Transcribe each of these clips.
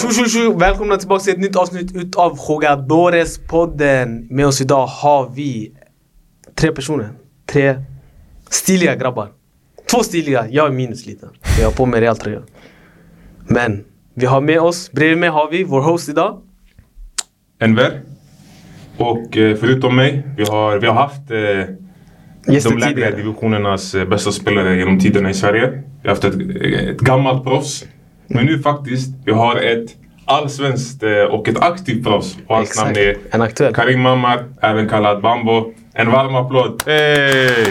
Tjo tjo tjo! Välkomna tillbaka till ett nytt avsnitt utav Jugadores-podden. Med oss idag har vi tre personer. Tre stiliga grabbar. Två stiliga, jag är minus lite. Jag har på mig Real tröja. Men vi har med oss, bredvid mig har vi vår host idag. Enver. Och eh, förutom mig, vi har, vi har haft eh, de lägre divisionernas eh, bästa spelare genom tiderna i Sverige. Vi har haft ett, ett gammalt proffs. Men nu faktiskt, vi har ett allsvenskt eh, och ett aktivt proffs. Och hans Exakt. namn är En aktuell. Karim Mammar, även kallad Bambo. En varm applåd! Hey!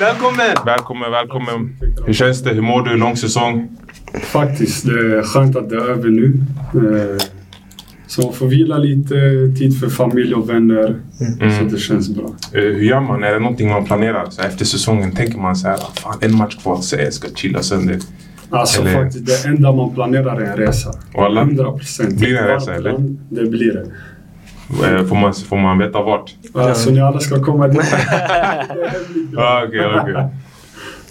Välkommen! Välkommen, välkommen! Hur känns det? Hur mår du? Lång säsong? Faktiskt, det är skönt att det är över nu. Eh, Så man får vila lite, tid för familj och vänner. Så det känns bra. Eh, Hur gör man? Är det någonting man planerar? Så efter säsongen tänker man så här, "Ah, fan en match kvar, så jag ska chilla sönder. Alltså Eller- faktiskt, det enda man planerar är en resa. Wallah. 100 procent. Blir det en resa, eller? Det blir det. Eh, Får man, får man veta vart? Alltså ni alla ska komma dit. Ah, Okej, okej.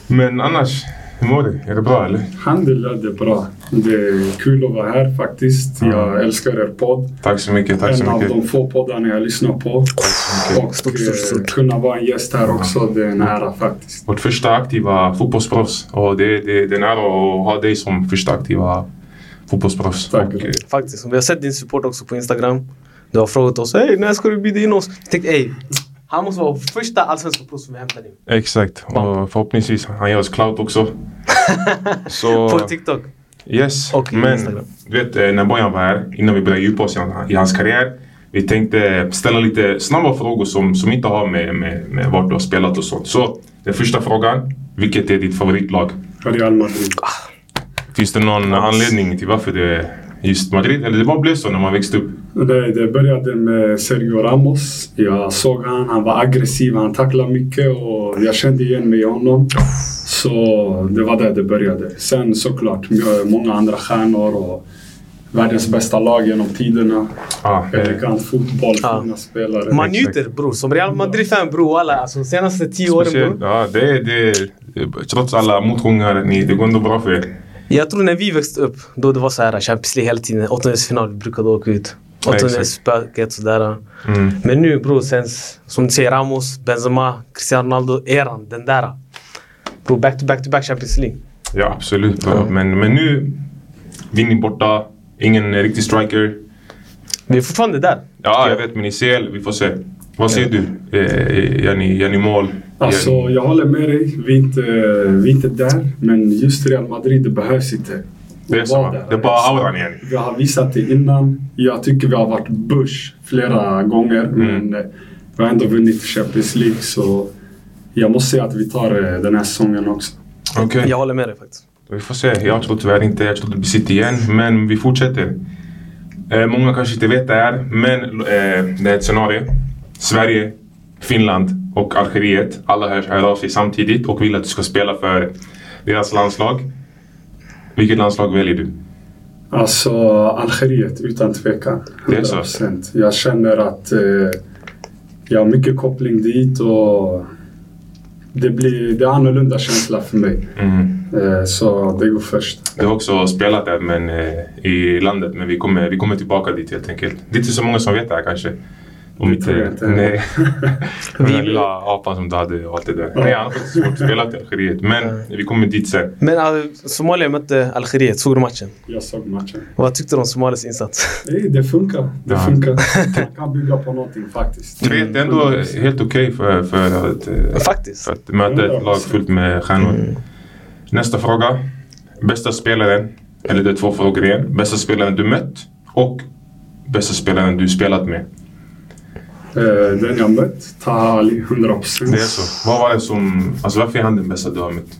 Men annars, hur mår du? Är det bra eller? Alhamdulillah, det är bra. Det är kul att vara här faktiskt. Jag älskar er podd. Tack så mycket, tack En så av mycket. de få poddarna jag lyssnar på. Och Stort, stort, eh, stort. kunna vara en gäst här också, det är en ära faktiskt. Vårt första aktiva fotbollsproffs. Och det, det, det är en ära att ha dig som första aktiva fotbollsproffs. Tack. Och, eh, Faktiskt. Vi har sett din support också på Instagram. Du har frågat oss Hej, när ska du bjuda in oss? Jag tänkte ey, han måste vara första allsvenska proffs som vi hämtar in. Exakt. Och förhoppningsvis han ger oss clout också. Så, På TikTok. Yes. och Men Instagram. du vet, eh, när Bojan var här, innan vi började djupa oss i, han- i hans karriär. Vi tänkte ställa lite snabba frågor som, som inte har med, med, med vart du har spelat och sånt. Så, den första frågan. Vilket är ditt favoritlag? Real Madrid. Finns det någon anledning till varför det är just Madrid? Eller det bara blev så när man växte upp? Det, det började med Sergio Ramos. Jag såg han, han var aggressiv, han tacklade mycket och jag kände igen mig i honom. Så det var där det började. Sen såklart många andra stjärnor och världens bästa lag genom tiderna. Ah, eh, Elegant fotboll, Ja. fina spelare. Man njuter bror. Som Real Madrid-fan bror. Alla, alltså, senaste tio åren bror. ja, det, det, trots alla motgångar, ni, det går ändå bra för er. Jag tror när vi växte upp, då det var så här Champions League hela tiden. Åttondelsfinal, vi brukade åka ut. Åttondelsspöket sådär. Mm. Men nu bror, sen som du säger Ramos, Benzema, Cristiano Ronaldo, eran, den där. Bror, back to back to back Champions League. Ja, absolut. Ja. Men, men nu, vinner borta, ingen riktig striker. Vi är fortfarande där. Ja, jag vet, men i CL, vi får se. Vad säger du? Eh, Gör ni, gör ni mål? Alltså, jag håller med dig. Vi är, inte, vi är inte där. Men just Real Madrid, det behövs inte. det är så? Det är bara auran igen. Vi har visat det innan. Jag tycker vi har varit Bush flera gånger. Men eh, vi har ändå vunnit Champions League. Så jag måste säga att vi tar eh, den här säsongen också. Okej, Jag håller med dig faktiskt. vi får se. Jag tror tyvärr inte jag tror det blir City igen, men vi fortsätter. Eh, många kanske inte vet det här, men eh, det är ett scenario. Sverige, Finland och Algeriet. Alla hör, hör av sig samtidigt och vill att du ska spela för deras landslag. Vilket landslag väljer du? Alltså Algeriet utan tvekan. Det är så? 100%. Jag känner att eh, jag har mycket koppling dit och det blir det är annorlunda känsla för mig. Mm. Eh, så det går först. Du har också spelat där men, eh, i landet, men vi kommer, vi kommer tillbaka dit helt enkelt. Det är inte så många som vet det här kanske. Om Det tror jag inte... Nej. Den där lilla apan som du hade och allt det där. Nej, han har faktiskt svårt spelat i Algeriet. Men vi kommer dit sen. Men alltså, Somalia mötte Algeriet, såg du matchen? Jag såg matchen. Vad tyckte du om Somalias insats? Nej, det funkar. Det Ja. funkar. Man kan bygga på någonting faktiskt. Det är ändå helt okej för, för, att, eh, Faktiskt. för att möta ett lag fullt med stjärnor. Nästa fråga. Bästa spelaren, eller det är två frågor igen. Bästa spelaren du mött och bästa spelaren du spelat med. Eh, den jag mött, Taha Ali, 100%. Det är så. Vad var det som... Alltså varför är han den bästa du har mött?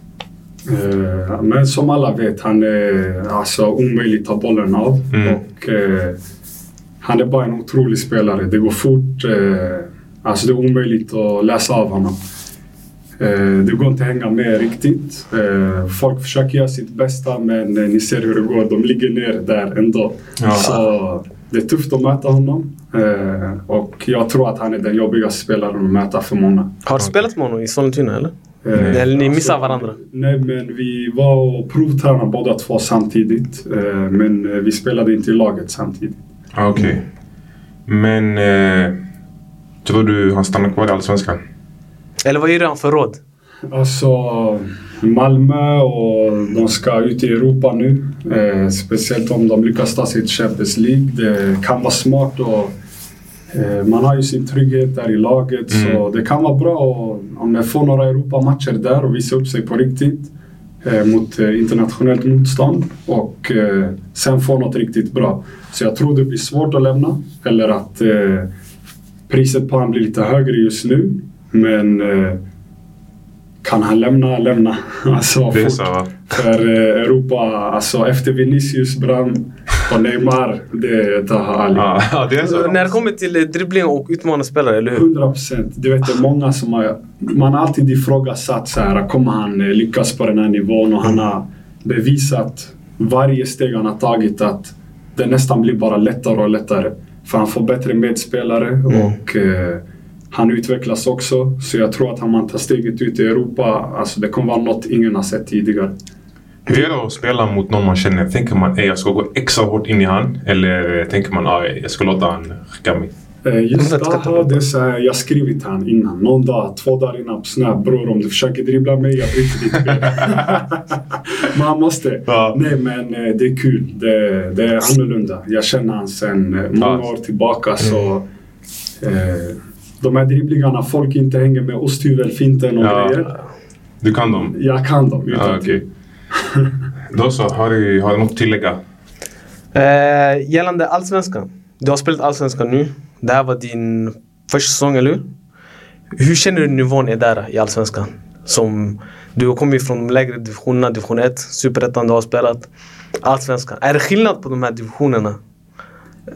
Eh, men som alla vet, han är alltså omöjlig att ta bollen av. Mm. Och, eh, han är bara en otrolig spelare. Det går fort. Eh, alltså det är omöjligt att läsa av honom. Eh, det går inte att hänga med riktigt. Eh, folk försöker göra sitt bästa men ni ser hur det går. De ligger ner där ändå. Ja. Så det är tufft att möta honom. Eh, och jag tror att han är den jobbigaste spelaren att möta för många. Har du spelat med honom i Sollentuna eller? Eh, Eller ni missar varandra. Nej, men vi var och provtränade båda två samtidigt. Eh, men eh, vi spelade inte i laget samtidigt. Ah, Okej. Men eh, tror du han stannar kvar i Allsvenskan? Eller vad ger du han för råd? Alltså, Malmö och de ska ut i Europa nu. Eh, speciellt om de lyckas ta sig till Champions League. Det kan vara smart och eh, man har ju sin trygghet där i laget. Så det kan vara bra och, om man får några Europamatcher där och visa upp sig på riktigt eh, mot eh, internationellt motstånd och eh, sen få något riktigt bra. Så jag tror det blir svårt att lämna eller att eh, priset på honom blir lite högre just nu. Men kan han lämna, lämna. Alltså Det är så va? För eh, Europa, alltså efter Vinicius brann och Neymar, det tar Ali. Ja, ja, det är så. När det kommer till eh, dribbling och utmana spelare, eller hur? 100 procent. Du vet, det är många som har... Man har alltid ifrågasatt så här, kommer han eh, lyckas på den här nivån? Och han har bevisat varje steg han har tagit att det nästan blir bara lättare och lättare. För han får bättre medspelare och eh, han utvecklas också. Så jag tror att om man tar steget ut i Europa, alltså det kommer vara något ingen har sett tidigare. Hur är det att spela mot någon man känner? Tänker man att jag ska gå extra hårt in i han? Eller eh, tänker man att jag ska låta han skicka mig? Eh, Just Jag ska ta Zaha, det är så här, jag skrivit till han innan. Någon dag, två dagar innan på Snap. Bror, om du försöker dribbla mig, jag bryter ditt ben. Man måste. Ja. Nej, men eh, det är kul. Det, det är annorlunda. Jag känner han sen eh, många år tillbaka. Så, eh, de här dribblingarna folk inte hänger med osthyvelfinten och Ja. grejer. Du kan dem? Jag kan dem utan Ja, okej. Då så, har du, har du något att tillägga? Eh, gällande Allsvenskan. Du har spelat Allsvenskan nu. Det här var din första säsong, eller hur? Hur känner du nivån är där i Allsvenskan? Som, du har kommit från de lägre divisionerna, division 1, Superettan du har spelat. Allsvenskan. Är det skillnad på de här divisionerna?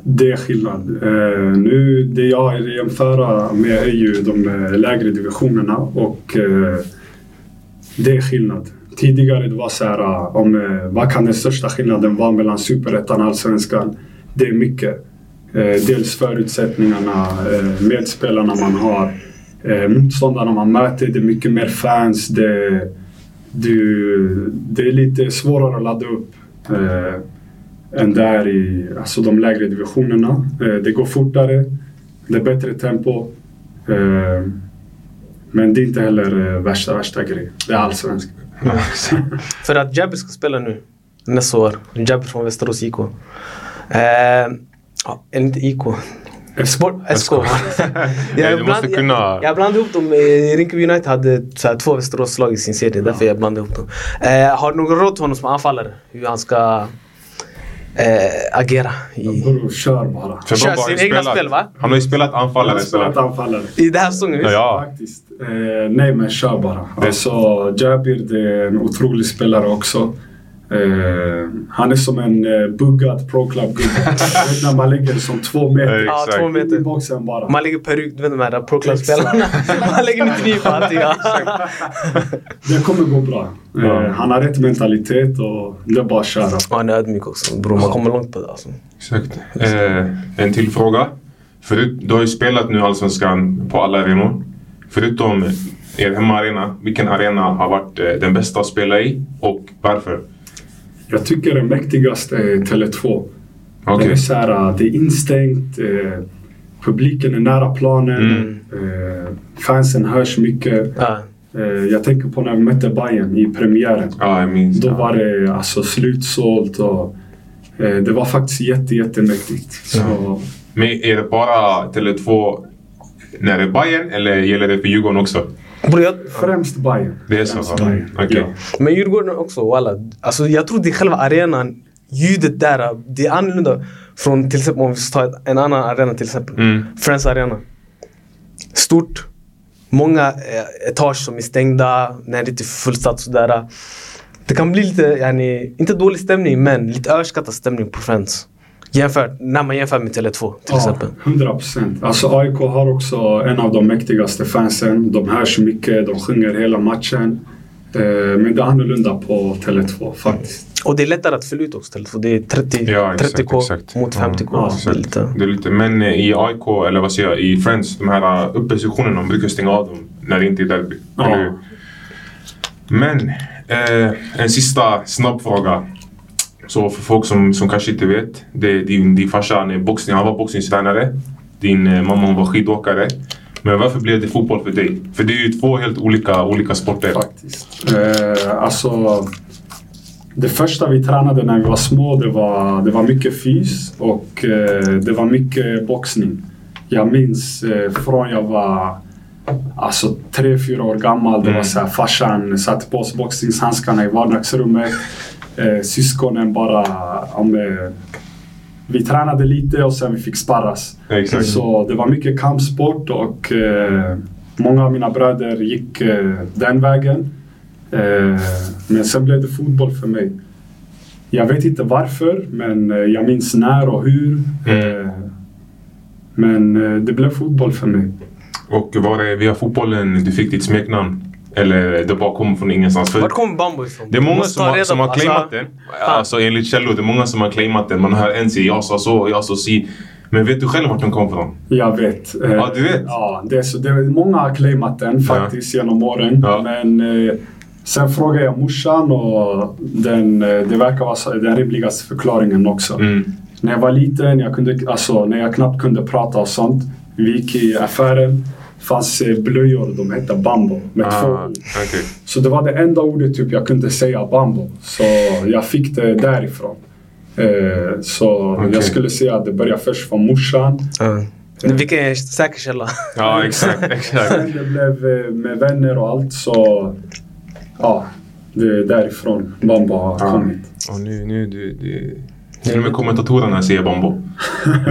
Det är skillnad. Eh, nu, det jag jämför jämföra med är ju de eh, lägre divisionerna och eh, det är skillnad. Tidigare det var så här, eh, om, eh, vad kan den största skillnaden vara mellan superettan och allsvenskan? Det är mycket. Eh, dels förutsättningarna, eh, medspelarna man har, eh, motståndarna man möter, det är mycket mer fans. Det, du, det är lite svårare att ladda upp. Eh, än där i alltså de lägre divisionerna. Eh, det går fortare, det är bättre tempo. Eh, men det är inte heller eh, värsta, värsta grejen. Det är allsvenskan. För att Jabber ska spela nu nästa år. Jabber från Västerås IK. Eh, ja, inte IK. Sport, SK. Ja, du måste kunna- jag, jag blandade ihop dem. Rinkeby United hade så här, två Västeråslag i sin serie. Därför jag blandade ihop dem. Eh, har du någon råd till honom som anfallare? Hur han ska eh, agera? I, Bror, kör bara. Kör Bob har sin ju egna spelat- spel, va? Han har ju spelat Han anfallare. har spelat anfallare. I den här säsongen? visst? Ja. Faktiskt. Eh, nej, men kör bara. Alltså, Jabir det är en otrolig spelare också. Eh, han är som en eh, buggad pro club-gubbe. När man lägger som två meter. Ja, två i meter. boxen bara. Man lägger peruk, du vet de här pro club-spelarna. Man lägger 99 på allting. ja. Det kommer gå bra. Eh, Ja. han har rätt mentalitet och det är bara att köra. Och han är ödmjuk också. Bror, man kommer långt på det alltså. Exakt. Eh, en till fråga. Förut, du har ju spelat nu Allsvenskan på alla arenor. Förutom er hemmaarena, vilken arena har varit eh, den bästa att spela i och varför? Jag tycker det mäktigaste är Tele2. Okej. Det är så här, det är instängt. Eh, publiken är nära planen. Mm. Eh, fansen hörs mycket. Ja. Eh, jag tänker på när vi mötte Bayern i premiären. Minns. Då var det alltså slutsålt och eh, det var faktiskt jätte, jättemäktigt. Så, Men är det bara Tele2 när det är Bayern eller gäller det för Djurgården också? Främst Bayern. Det är så, Främst va? Bayern. Okej. Ja. Men Djurgården också, walla. Alltså, jag tror det är själva arenan, ljudet där, det är annorlunda från till exempel om vi ska ta en annan arena till exempel. Mm. Friends Arena. Stort. Många eh, etage som är stängda, när det inte är fullsatt sådär. Det kan bli lite, yani, inte dålig stämning men lite överskattad stämning på Friends. Jämfört, när man jämför med Tele2 till exempel. 100 procent. Alltså AIK har också en av de mäktigaste fansen. De hörs mycket, de sjunger hela matchen. Eh, men det är annorlunda på Tele2 faktiskt. Och det är lättare att fylla ut också Tele2. Det är 30, Ja, exakt, 30k exakt. mot Ja, 50k. ja, det är lite, Det är lite, men eh, i AIK, eller vad säger jag, i Friends, de här uppe sektionerna, de brukar stänga av dem när det inte är derby. Ja. Men eh, en sista snabb fråga. Så för folk som, som kanske inte vet. Det, din, din farsa han är boxning, han var boxningstränare. Din eh, mamma hon var skidåkare. Men varför blev det fotboll för dig? För det är ju två helt olika, olika sporter. Faktiskt. Eh, alltså, det första vi tränade när vi var små det var, det var mycket fys och eh, det var mycket boxning. Jag minns eh, från jag var alltså, tre, fyra år gammal. Det var Mm. så här, farsan satte på oss boxningshandskarna i vardagsrummet. Eh, syskonen bara... Om, eh, vi tränade lite och sen vi fick sparras. Exakt. Så det var mycket kampsport och eh, många av mina bröder gick eh, den vägen. Eh, men sen blev det fotboll för mig. Jag vet inte varför, men eh, jag minns när och hur. Mm. Men det blev fotboll för mig. Och var det via fotbollen du fick ditt smeknamn? Eller det bara kom från ingenstans? För Vart kommer bambo ifrån? det är många som har, som har claimat den. Alltså enligt källor, det är många som har claimat den. Man hör en säga jag sa så, jag sa si. Men vet du själv vart den kom ifrån? Jag vet. Eh, Ja, du vet? Ja, det är så, det är, många har claimat den faktiskt genom åren. Ja. Men eh, sen frågade jag morsan och den, eh, det verkar vara så- den rimligaste förklaringen också. Mm. När jag var liten, jag kunde, alltså, när jag knappt kunde prata och sånt. Vi gick i affären. Fanns eh, blöjor, de hette bambo med två Ah, ord. okej. Så det var det enda ordet typ jag kunde säga, bambo. Så jag fick det därifrån. Eh, så Okej. jag skulle säga att det började först från morsan. Ja. Vilken är säker källa? Ja, exakt. exakt. Sen det blev eh, med vänner och allt så... Ja, det är därifrån bambo har Ja. kommit. Och nu, nu du, du, till och med kommentatorerna säger Bambo.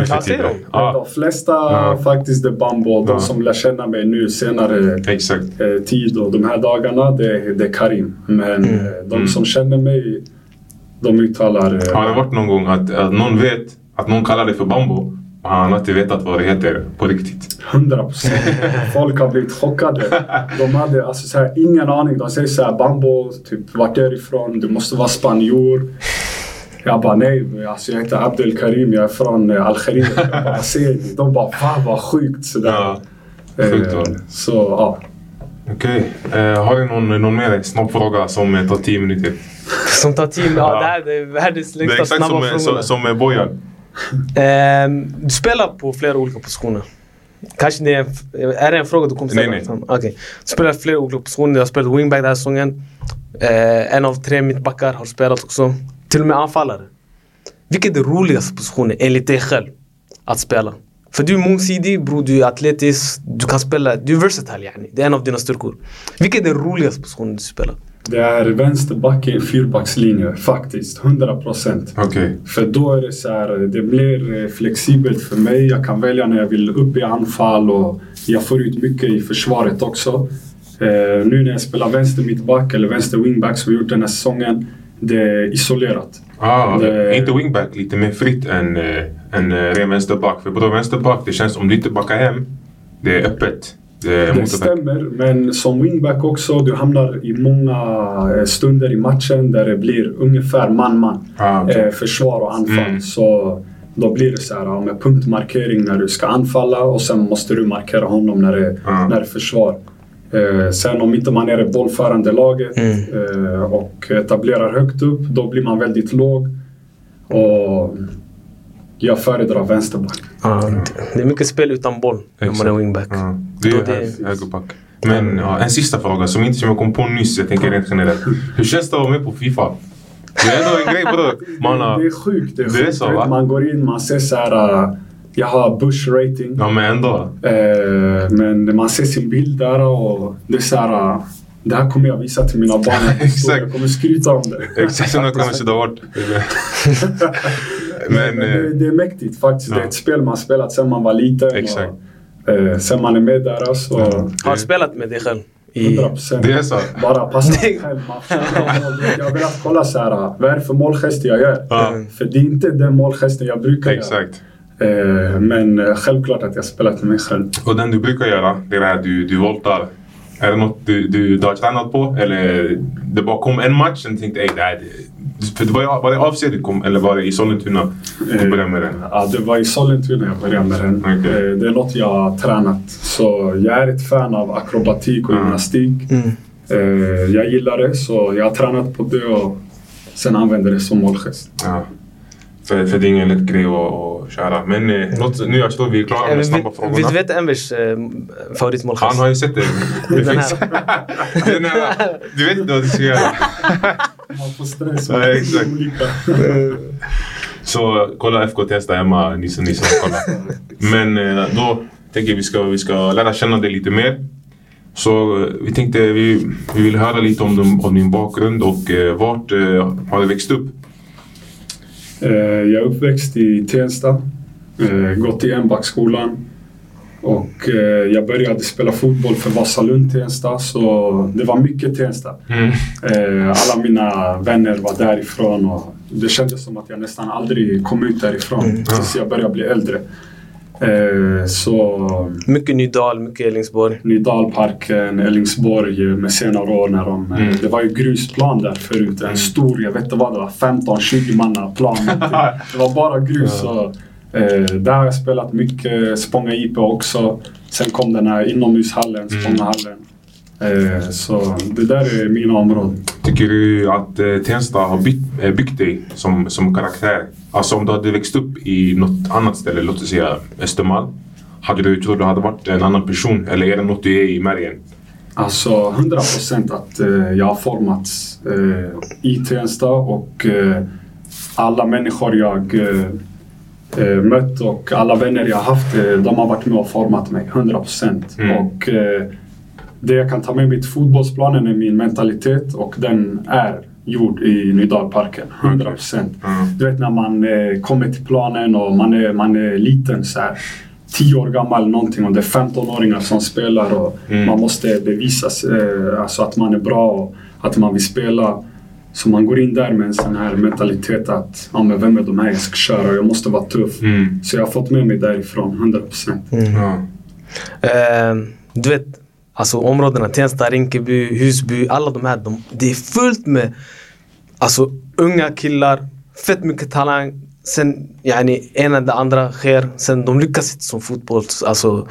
Ja, säger de? Ja, de flesta Ja. faktiskt är bambo. De Ja. som lär känna mig nu senare exakt. eh, tid och de här dagarna, det, det är Karim. Men eh, de Mm. som känner mig, de uttalar... eh, Har det varit någon gång att, att någon vet att någon kallar dig för Bambo och han har inte vetat vad det heter på riktigt? 100 procent. Folk har blivit chockade. De hade alltså så här, ingen aning. De säger så här, Bambo, typ vart är du ifrån? Du måste vara spanjor. Jag bara nej, alltså, jag heter Abdel Karim, jag är från eh, Algeriet. Jag bara, "Vad säger ni? De bara va, vad sjukt sådär. Ja, sjukt var Eh, det. så ja. Okej. Eh, har du någon, någon mer snabb fråga som eh, tar 10 minuter? Som tar tid. Ja, Ja. det här det är världens Det är längsta exakt snabba som, eh, frågorna. som, som med Bojan. Ehm, du spelar på flera olika positioner. Kanske det är, en- är det en fråga du kommer ställa? Nej, nej. Okej. Du spelar flera olika positioner. Jag har spelat wingback den här säsongen. Eh, en av tre mittbackar har spelat också. Till och med anfallare. Vilken är den roligaste positionen enligt dig själv att spela? För du är mångsidig bror, du är atletisk, du kan spela, du är versatile yani. Det är en av dina styrkor. Vilken är den roligaste positionen du spelar? Det är vänsterback i fyrbackslinje faktiskt. 100 procent. Okej. För då är det så här, det blir eh, flexibelt för mig. Jag kan välja när jag vill upp i anfall och jag får ut mycket i försvaret också. Eh, nu när jag spelar vänster mittback eller vänster wingback som vi gjort den här säsongen. Det är isolerat. Ah, Det- inte wingback lite mer fritt än, äh, än äh, ren vänsterback? För på vänsterback, det känns om du inte backar hem, det är öppet. Det Det stämmer, men som wingback också, du hamnar i många eh, stunder i matchen där det blir ungefär man-man. Ah, eh, försvar och anfall. Mm. Så då blir det så här med punktmarkering när du ska anfalla och sen måste du markera honom när det, Ja. när det är försvar. Eh, sen om inte man är det bollförande laget Mm. eh, och etablerar högt upp, då blir man väldigt låg. Och jag föredrar vänsterback. Ja, det är mycket spel utan boll när man är Exakt. wingback. Ja, det är det- högerback. Men ja, en sista fråga som inte som jag kom på nyss, jag tänker rent generellt. Hur känns det att vara med på Fifa? Det är ändå en grej bror. Det är sjukt. Det är, Det är sjukt. så? Man går in, man ser så här... jag har Bush rating. Ja men ändå. Eh, men man ser sin bild där och det är så här... äh, Det här kommer jag visa till mina barn. Exakt. Jag kommer skryta om det. Exakt som de kommer sudda bort. Men, Men... det, eh, det är mäktigt faktiskt. Det är ja. ett spel man spelat sedan man var liten. Exakt. Och, eh, sen man är med där alltså. Har du spelat med dig själv? I... 100 procent. Det är så? Bara passa själv. Jag har velat kolla så här, vad är det för målgester jag gör? Ja. För det är inte den målgesten jag brukar göra. Exakt. Eh, men eh, självklart att jag spelat med mig själv. Och den du brukar göra, det är det här du, du voltar. Är det något du, du, du har tränat på? Eller det bara kom en match och du tänkte ey det här... det- För det var, var det AFC du kom eller var det i Sollentuna du började med den? Ja, det var i Sollentuna jag började med den. Eh, Det är något jag har tränat. Så jag är ett fan av akrobatik och Mm. gymnastik. Mm. Eh, jag gillar det, så jag har tränat på det och sen använder det som målgest. Ja. För, för det är ingen lätt grej att, att köra. Men eh, något, nu jag tror vi är klara med snabba frågorna. vill du veta Envers eh, favoritmålgest? Han har ju sett det. det Den finns. Den här, du vet inte vad du ska göra. Man får stress. Ja, exakt. Så kolla FK Testa hemma, ni som, ni som kollar. Men eh, då tänker jag vi ska, vi ska lära känna dig lite mer. Så eh, vi tänkte vi, vi vill höra lite om, dem, om din bakgrund och eh, vart eh, har du växt upp? Eh, jag är uppväxt i Tensta, eh, gått i Enbackskolan och eh, jag började spela fotboll för Vasalund Tensta så det var mycket Tensta. Mm. Alla mina vänner var därifrån och det kändes som att jag nästan aldrig kom ut därifrån tills jag började bli äldre. Eh, så Mycket Nydal, mycket Ellingsborg. Nydalparken, Ellingsborg med senare år när de... Mm. Det var ju grusplan där förut. En stor, jag vet inte vad det var, 15-20 manna plan. Det var bara grus. Och, eh, där har jag spelat mycket, Spånga IP också. Sen kom den här inomhushallen, Spångahallen. Eh, så det där är mina områden. Tycker du att eh, Tensta har byggt, eh, byggt dig som, som karaktär? Alltså om du hade växt upp i något annat ställe, låt oss säga Östermalm. Hade du tror du hade varit en annan person? Eller är det något du är i märgen? Alltså 100 procent att eh, jag har formats eh, i Tensta och eh, alla människor jag eh, eh, mött och alla vänner jag haft, eh, de har varit med och format mig. 100 procent. Mm. Och det jag kan ta med mig till fotbollsplanen är min mentalitet och den är gjord i Nydalparken. 100 procent. Mm. Du vet när man eh, kommer till planen och man är, man är liten så här. 10 år gammal någonting och det är 15-åringar som spelar och Mm. man måste bevisa eh, alltså att man är bra och att man vill spela. Så man går in där med en sån här mentalitet att ja, men vem är de här jag ska köra och jag måste vara tuff. Mm. Så jag har fått med mig därifrån 100 procent. Ja. Eh, du vet, alltså områdena Tensta, Rinkeby, Husby, alla de här. De, det är fullt med alltså, unga killar, fett mycket talang. Sen yani, ena det andra sker. Sen de lyckas inte som fotbolls... Alltså,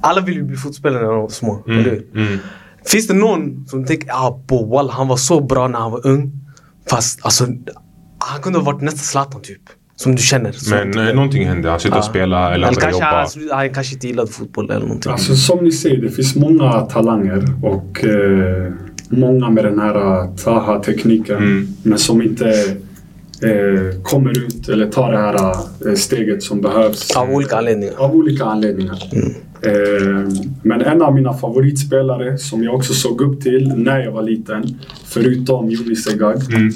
alla vill ju bli fotbollsspelare när de var små. eller hur? Mm. Mm. Finns det någon som tänker ah, på wall, han var så bra när han var ung. Fast alltså, han kunde ha varit nästa Zlatan typ. Som du känner. Som, Men eh, någonting hände. Han slutade Ja. spela eller eller han började jobba. han, slu- han kanske inte gillade fotboll eller någonting. Alltså som ni ser, det finns många talanger och eh, många med den här eh, Taha-tekniken Mm. men som inte eh, kommer ut eller tar det här eh, steget som behövs. Av olika anledningar. Av olika anledningar. Eh, men en av mina favoritspelare som jag också såg upp till när jag var liten, förutom Juni Segag, Mm.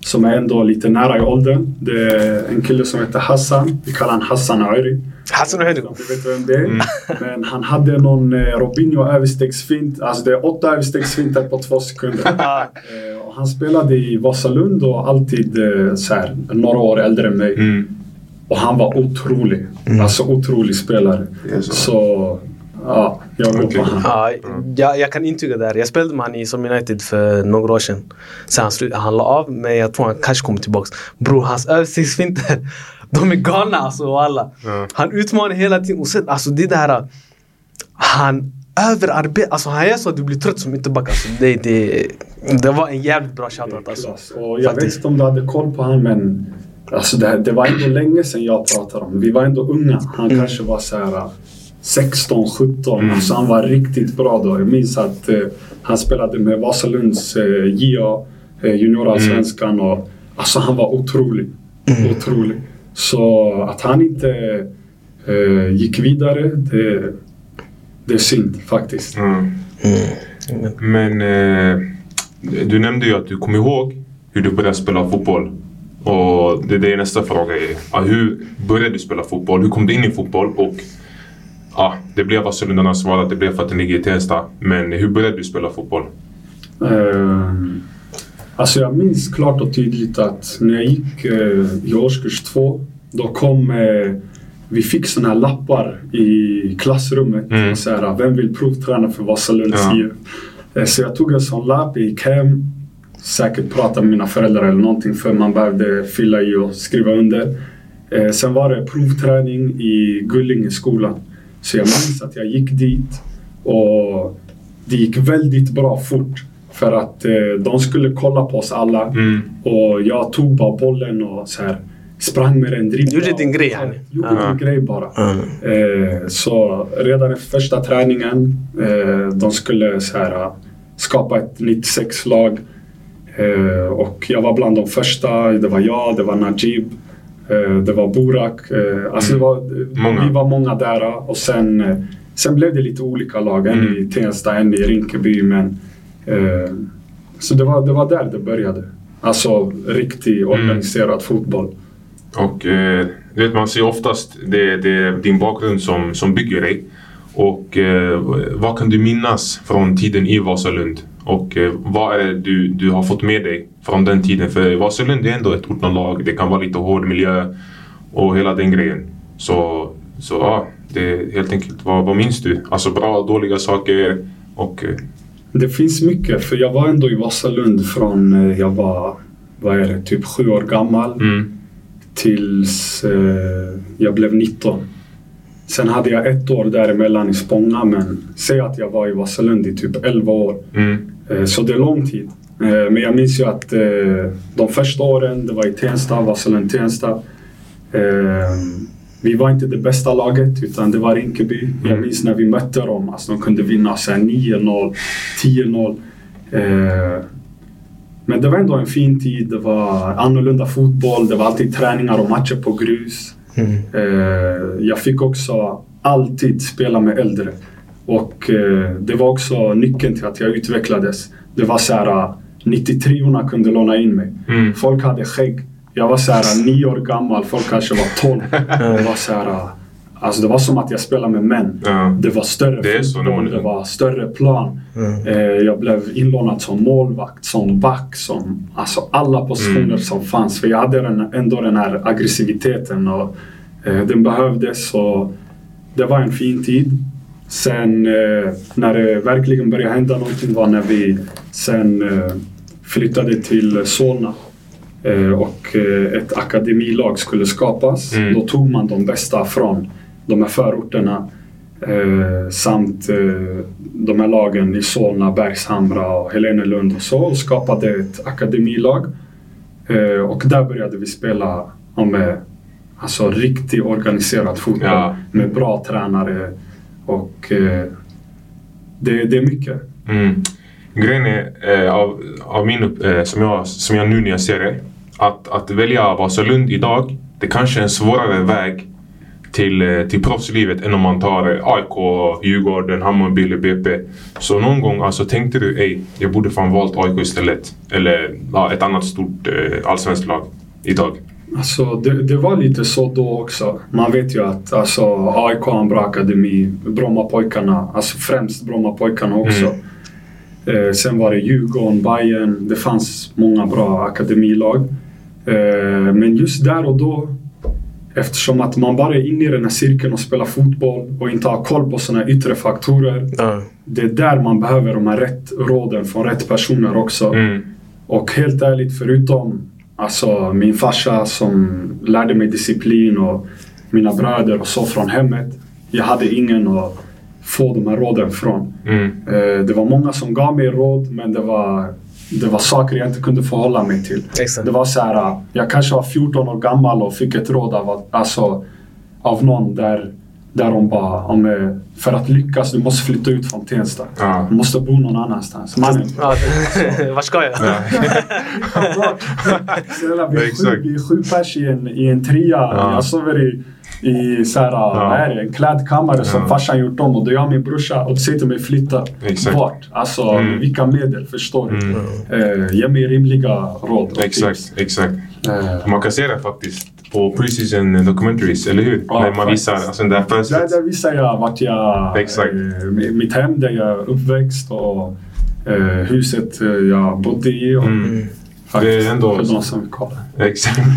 Som är ändå lite nära i åldern. Det är en kille som heter Hassan. Vi kallar honom Hassan Airi. Hassan Ohedu. Du vet vem det är. Men han hade någon eh, Robinho överstegsfint. Alltså det är åtta överstegsfinter på två sekunder. Eh, och han spelade i Vasalund och alltid eh, så här, några år äldre än mig. Mm. Och han var otrolig. Alltså otrolig spelare. Så. Så ja, jag han. Ja, jag, jag kan intyga det. Jag spelade med honom i som United för några år sedan. Sen han, slut, han la av, men jag tror han kanske kommer tillbaks. Bror, hans översiktsfinter, de är galna alltså alla. Ja. Han utmanar hela tiden. Och sen, alltså det där... Han överarbetar. Alltså han gör så att du blir trött som ytterback. Alltså, det, det, det var en jävligt bra shoutout alltså. Klass. Och jag vet Faktiskt. inte om du hade koll på han men alltså det, det var ändå länge sedan jag pratade om Vi var ändå unga. Han kanske var så här 16, 17. Mm. Alltså han var riktigt bra då. Jag minns att eh, han spelade med Vasalunds eh, JA, eh, juniorallsvenskan och alltså han var otrolig. Otrolig. Så att han inte eh, gick vidare, det, det är synd faktiskt. Mm. Men eh, du nämnde ju att du kom ihåg hur du började spela fotboll. Och det, det är nästa fråga. Är, hur började du spela fotboll? Hur kom du in i fotboll? Och ja, det blev Vasalundarnas val att det blev för att det ligger i Tensta. Men hur började du spela fotboll? Ehm, alltså jag minns klart och tydligt att när jag gick eh, i årskurs två, då kom eh, vi fick såna här lappar i klassrummet. Mm. Så här, vem vill provträna för Vasalunds Ja. IF? Eh, Så jag tog en sån lapp, jag gick hem, säkert pratade med mina föräldrar eller någonting för man behövde fylla i och skriva under. Sen var det provträning i Gullingeskolan. Så jag minns att jag gick dit och det gick väldigt bra fort. För att eh, de skulle kolla på oss alla. Mm. Och jag tog bara bollen och så här, sprang med den, dribblade. Gjorde din grej, yani. Gjorde Ja. min grej bara. Mm. Eh, så redan efter första träningen, eh, de skulle så här, eh, skapa ett 96-lag. Eh, och jag var bland de första. Det var jag, det var Najib, det var Burak. Eh, alltså det var, Många. Vi var många där. Och sen, eh, sen blev det lite olika lag. En Mm. i Tensta, en i Rinkeby. Men, eh, så det var, det var där det började. Alltså riktig organiserad fotboll. Och eh, vet, man ser oftast det, det är din bakgrund som, som bygger dig. Och eh, vad kan du minnas från tiden i Vasalund? Och eh, vad är det du, du har fått med dig från den tiden? För Vasalund är ändå ett ortenlag. Det kan vara lite hård miljö och hela den grejen. Så, så ja, det är helt enkelt. Vad, vad minns du? Alltså bra och dåliga saker och... Eh, Det finns mycket, för jag var ändå i Vasalund från eh, jag var, vad är det, typ sju år gammal mm, tills eh, jag blev 19. Sen hade jag ett år däremellan i Spånga, men säg att jag var i Vasalund i typ 11 år. mm, Eh, Så det är lång tid. Eh, Men jag minns ju att eh, de första åren, det var i Tensta, Vasalund-Tensta. Eh, Vi var inte det bästa laget, utan det var Rinkeby. Jag Mm. minns när vi mötte dem, alltså de kunde vinna så här 9-0, 10-0. Eh, Men det var ändå en fin tid. Det var annorlunda fotboll. Det var alltid träningar och matcher på grus. Mm. Eh, jag fick också alltid spela med äldre. Och eh, det var också nyckeln till att jag utvecklades. Det var så här, 93orna kunde låna in mig. mm, Folk hade skägg. Jag var så här nio år gammal, folk kanske var 12. Det var så här, alltså det var som att jag spelade med män. ja. Det var större Det fotboll, det var större plan. Mm. Eh, jag blev inlånad som målvakt, som back, som alltså alla positioner Mm. som fanns. För jag hade den, ändå den här aggressiviteten och eh, den behövdes. Och det var en fin tid. Sen eh, när det verkligen började hända någonting var när vi sen eh, flyttade till Solna. Eh, och eh, ett akademilag skulle skapas. Mm. Då tog man de bästa från de här förorterna. Eh, samt eh, de här lagen i Solna, Bergshamra och Helenelund och så skapade ett akademilag. Eh, och där började vi spela med alltså, riktig organiserad fotboll Ja. med bra tränare och eh, det, det är mycket. Mm. Grejen är, eh, av, av min, eh, som, jag, som jag nu när jag ser det, att, att välja Vasalund idag, det kanske är en svårare väg till, eh, till proffslivet än om man tar eh, AIK, Djurgården, Hammarby eller BP. Så någon gång alltså, tänkte du, ej, jag borde fan valt AIK istället. Eller ja, ett annat stort eh, allsvenskt lag idag. Alltså, det, det var lite så då också. Man vet ju att alltså, AIK har en bra akademi. Brommapojkarna, alltså främst Brommapojkarna också. Eh, sen var det Djurgården, Bayern. Det fanns många bra akademilag. Eh, men just där och då, eftersom att man bara är inne i den här cirkeln och spelar fotboll och inte har koll på sådana yttre faktorer. Ja. Det är där man behöver de här rätt råden från rätt personer också. Mm. Och helt ärligt, förutom alltså, min farsa som lärde mig disciplin och mina bröder och så från hemmet. Jag hade ingen att få de här råden från. Mm. Eh, det var många som gav mig råd, men det var, det var saker jag inte kunde förhålla mig till. Exakt. Det var så här, jag kanske var 14 år gammal och fick ett råd av, alltså, av någon där, där de bara, om, för att lyckas du måste flytta ut från Tensta. Ja. Du måste bo någon annanstans. Mannen, Ja, Vart ska jag? Ja. Snälla, vi är sju, Exakt. vi är sju pers i en, i en trea. Ja. Jag sover i, i så här, en klädkammare som Ja. farsan gjort om. Och då är jag och min brorsa och säger till mig flytta. Exakt. Vart? Alltså Mm. vilka medel? Förstår du? Mm. Eh, ge mig rimliga råd och tips. Exakt, exakt. Eh, Man kan se det faktiskt på preseason documentaries, eller hur? Ja, När man visar alltså, den där där, fönstret. där visar jag vart jag... Exakt. Eh, mitt hem där jag är uppväxt och eh, huset eh, jag bodde i. Och, Mm. faktiskt, Det är ändå- För de som vill kolla. Exakt.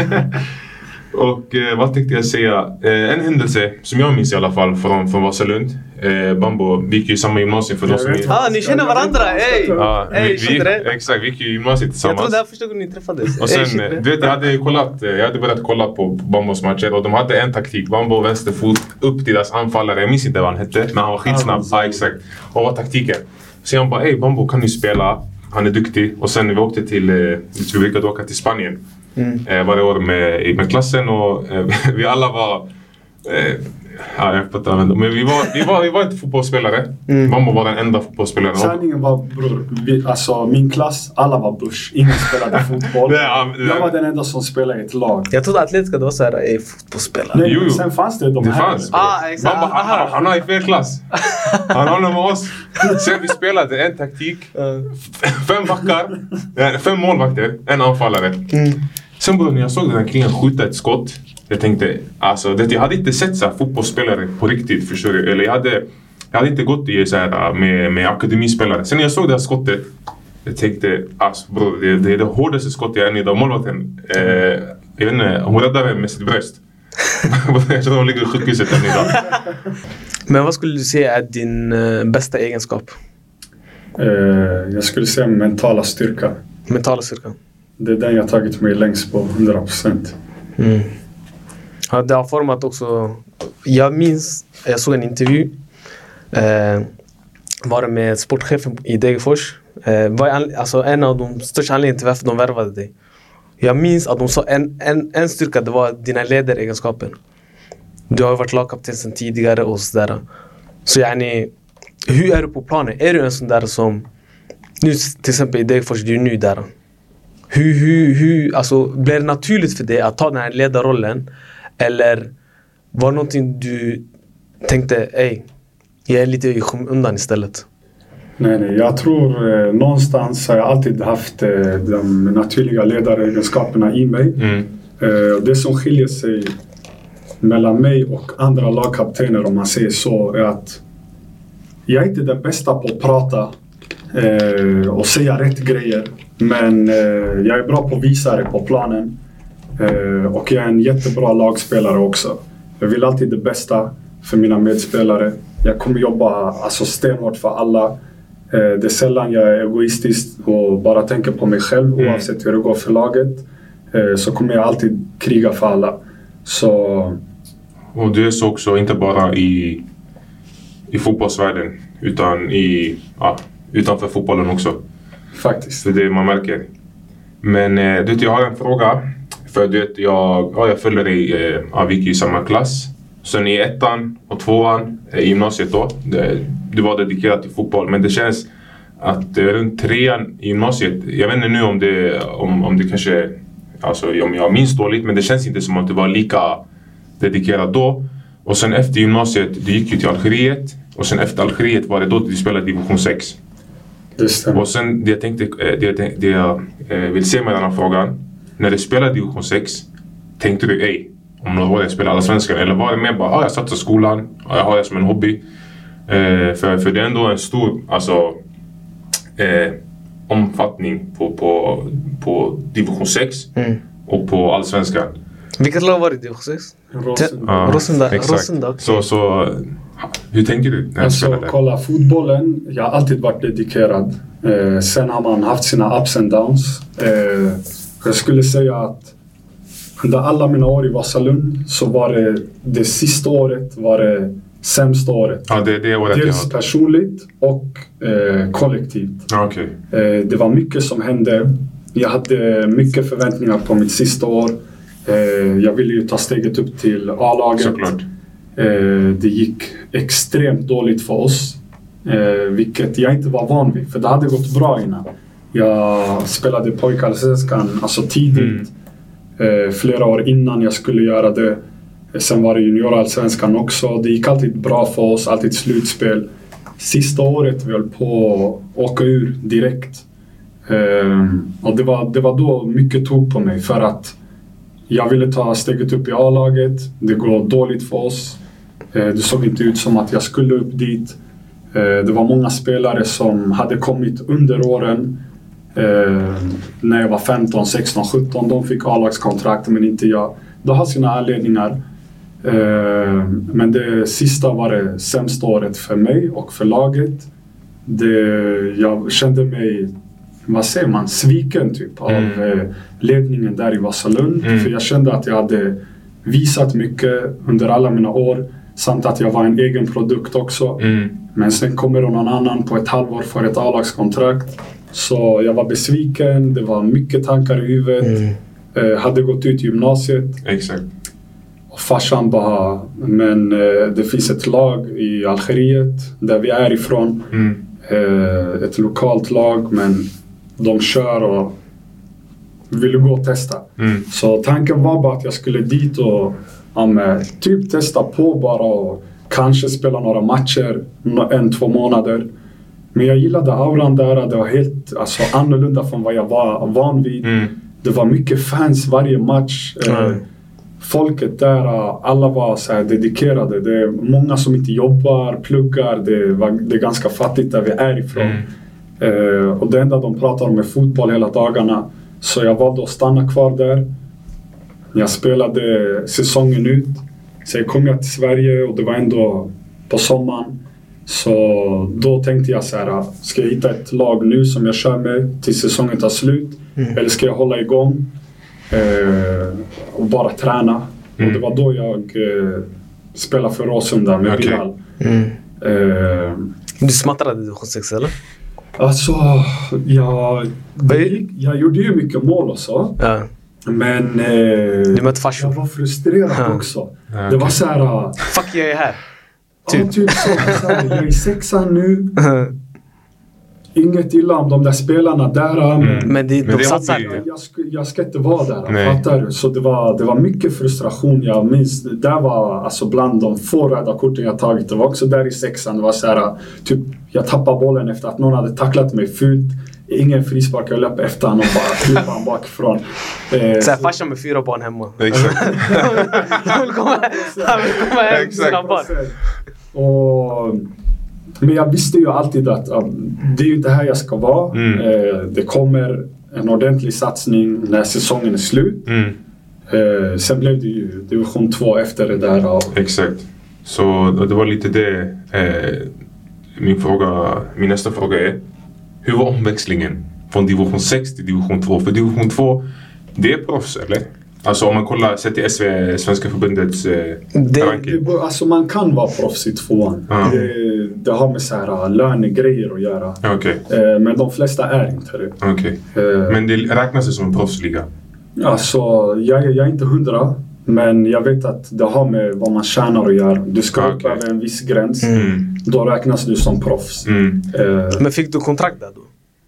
Och eh, vad tänkte jag säga? Eh, en händelse som jag minns i alla fall från, från Vasalund. Eh, Bambo, vi gick ju i samma gymnasium för de Jag som... Ah, ni känner varandra, ey! Ey, vi, vi, exakt, vi gick ju i gymnasiet Jag tillsammans. tror det här är första gången ni träffades. Och Ey, sen, det. du vet, jag hade kollat, eh, jag hade börjat kolla på Bambos matcher och de hade en taktik. Bambo vänsterfot upp till deras anfallare. Jag minns inte vad han hette, men han var skitsnabb. Ja, exakt. Och vad taktiken? Så han bara ey Bambo kan du spela? Han är duktig. Och sen när vi åkte till, eh, vi brukade åka till Spanien Mm. eh, varje år med, med klassen och eh, vi alla var eh, Ja, jag fattar. Men vi var, vi var, vi var inte fotbollsspelare. Mamma var den enda fotbollsspelaren. Sanningen var bror, vi, alltså min klass, alla var bush. Ingen spelade fotboll. Ja, Jag var den enda som spelade i ett lag. Jag trodde Atletico det var såhär, ey fotbollsspelare. Nej, Jo, jo. Sen fanns det de Det här. fanns. Ah, exakt. Mamma, han, han, han har i fel klass. Han håller med oss. Sen vi spelade en taktik. Fem backar. Fem målvakter. En anfallare. Sen bror, när jag såg den här killen skjuta ett skott. Jag tänkte, alltså det, jag hade inte sett så här fotbollsspelare på riktigt. Förstår du? Eller jag hade, jag hade inte gått i så här, med, med akademispelare. Sen när jag såg det här skottet. Jag tänkte, alltså bror, det, det är det hårdaste skottet jag än idag. Målvakten, eh, jag vet inte, hon räddade med sitt bröst. jag tror hon ligger i sjukhuset än idag. Men vad skulle du säga är din eh, bästa egenskap? Eh, jag skulle säga mentala styrka. Mentala styrkan? Det är den jag tagit mig längst på, 100%. Mm. Ja, det har format också... Jag minns, jag såg en intervju. Eh, var med sportchefen i Degerfors. Eh, var alltså en av de största anledningarna till varför de värvade dig. Jag minns att de sa en, en, en styrka, det var dina ledaregenskaper. Du har ju varit lagkapten sedan tidigare och sådär. Så yani, hur är du på planen? Är du en sån där som... Nu till exempel i Degerfors, du är ny där. Hur, hur, hur, alltså, blir det naturligt för dig att ta den här ledarrollen? Eller var det någonting du tänkte, ey, jag är lite i skymundan istället? Nej, nej. Jag tror eh, någonstans har jag alltid haft eh, de naturliga ledaregenskaperna i mig. Mm. Eh, det som skiljer sig mellan mig och andra lagkaptener om man säger så är att jag är inte den bästa på att prata eh, och säga rätt grejer. Men eh, jag är bra på att visa det på planen. Eh, och jag är en jättebra lagspelare också. Jag vill alltid det bästa för mina medspelare. Jag kommer jobba alltså, stenhårt för alla. Eh, det är sällan jag är egoistisk och bara tänker på mig själv Mm. oavsett hur det går för laget. Eh, så kommer jag alltid kriga för alla. Så Och du är så också, inte bara i, i fotbollsvärlden utan i, ja, utanför fotbollen också. faktiskt. För det man märker. Men du jag har en fråga. För du vet, jag, ja, jag följer dig, eh, ja, vi gick i samma klass. Sen i ettan och tvåan eh, i gymnasiet då. Det, du var dedikerad till fotboll. Men det känns att runt trean i gymnasiet. Jag vet inte nu om det, om, om det kanske, alltså om jag minns dåligt. Men det känns inte som att du var lika dedikerad då. Och sen efter gymnasiet, du gick ju till Algeriet. Och sen efter Algeriet var det då du spelade division 6. Det stämmer. Och sen det jag tänkte, eh, det jag, det jag vill se med den här frågan. När du spelade division 6, tänkte du ej, om några år jag spelar Allsvenskan? Eller var det mer bara, ah, jag satsar skolan, ah, jag har det som en hobby? Eh, för, för det är ändå en stor, alltså, eh, omfattning på, på, på division 6 och på Allsvenskan. Vilket lag var det i division 6? Rosen. Ja, Rosendal- exakt. Rosendal. Så, så, hur tänker du när du Alltså, spelade? kolla fotbollen. Jag har alltid varit dedikerad. Eh, sen har man haft sina ups and downs. Eh, jag skulle säga att under alla mina år i Vasalund så var det det sista året var det sämsta året. Ja, det, det året jag Dels har. personligt och eh, kollektivt. Okej. Eh, det var mycket som hände. Jag hade mycket förväntningar på mitt sista år. Eh, jag ville ju ta steget upp till A-laget. Såklart. Eh, det gick extremt dåligt för oss. Eh, vilket jag inte var van vid, för det hade gått bra innan. Jag spelade pojkallsvenskan alltså tidigt. Eh, flera år innan jag skulle göra det. Sen var det juniorallsvenskan också. Det gick alltid bra för oss, alltid slutspel. Sista året vi höll på att åka ur direkt. Eh, och det var, det var då mycket tog på mig för att jag ville ta steget upp i A-laget. Det går dåligt för oss. Eh, Det såg inte ut som att jag skulle upp dit. Det var många spelare som hade kommit under åren. Eh, När jag var 15, 16, 17. De fick A-lagskontrakt men inte jag. Det har sina anledningar. Eh, Men det sista var det sämsta året för mig och för laget. Det, jag kände mig, vad säger man, sviken typ av Mm. eh, ledningen där i Vasalund. Mm. För jag kände att jag hade visat mycket under alla mina år. Samt att jag var en egen produkt också. Mm. Men sen kommer någon annan på ett halvår för ett A-lagskontrakt. Så jag var besviken, det var mycket tankar i huvudet. Mm. Eh, hade gått ut gymnasiet. Exakt. Och farsan bara, men eh, det finns ett lag i Algeriet där vi är ifrån. Mm. Eh, ett lokalt lag men de kör och vill gå och testa. Mm. Så tanken var bara att jag skulle dit och ja, men, typ testa på bara och kanske spela några matcher en, två månader. Men jag gillade auran där. Det var helt alltså, annorlunda från vad jag var van vid. Mm. Det var mycket fans varje match. Mm. Folket där, alla var så här dedikerade. Det är många som inte jobbar, pluggar. Det, var, det är ganska fattigt där vi är ifrån. Mm. Eh, och det enda de pratar om är fotboll hela dagarna. Så jag valde att stanna kvar där. Jag spelade säsongen ut. Sen kom jag till Sverige och det var ändå på sommaren. Så då tänkte jag så här, ska jag hitta ett lag nu som jag kör med tills säsongen tar slut? Eller ska jag hålla igång eh, och bara träna? Mm. Och det var då jag eh, spelade för Råsunda med Okej. Bilal. Mm. Eh, Du smattrade division 6 eller? Alltså, jag, det gick, jag gjorde ju mycket mål och så. Ja. Men eh, jag var frustrerad Ja. också. Ja, Det okej. var så här... ja, Fuck jag är här. Typ. typ så, jag är i sexan nu. Inget illa om de där spelarna där. Men Mm. Men, det, Men de det satsar. jag, jag, ska, jag ska inte vara där. Nej. Fattar du? Så det var, det var mycket frustration. Jag minns, det där var alltså bland de få röda korten jag tagit. Det var också där i sexan. Det var så här, typ, jag tappade bollen efter att någon hade tacklat mig fult. Ingen frispark. Jag löp efter honom och bara klippade honom bakifrån. Eh, Såhär så- farsan med fyra barn hemma. Exakt. Han vill komma, hem till sina barn. Och, men jag visste ju alltid att ja, det är ju inte här jag ska vara. Mm. Eh, det kommer en ordentlig satsning när säsongen är slut. Mm. Eh, sen blev det ju division 2 efter det där. Och, Exakt. Så det var lite det. Eh, min, fråga, min nästa fråga är. Hur var omväxlingen från division 6 till division 2? För division 2, det är proffs eller? Alltså om man kollar, sett till SV, Svenska förbundets eh, Det- ranking. det, alltså man kan vara proffs i tvåan. Ja. Det, det har med så här, lönegrejer att göra. Okej, Eh, men de flesta är inte det. okej. Eh, Men det räknas det som en proffsliga? Alltså, jag, jag är inte hundra. Men jag vet att det har med vad man tjänar att göra. Du ska upp Okej. över en viss gräns. Mm. Då räknas du som proffs. Mm. Eh, Men fick du kontrakt där då?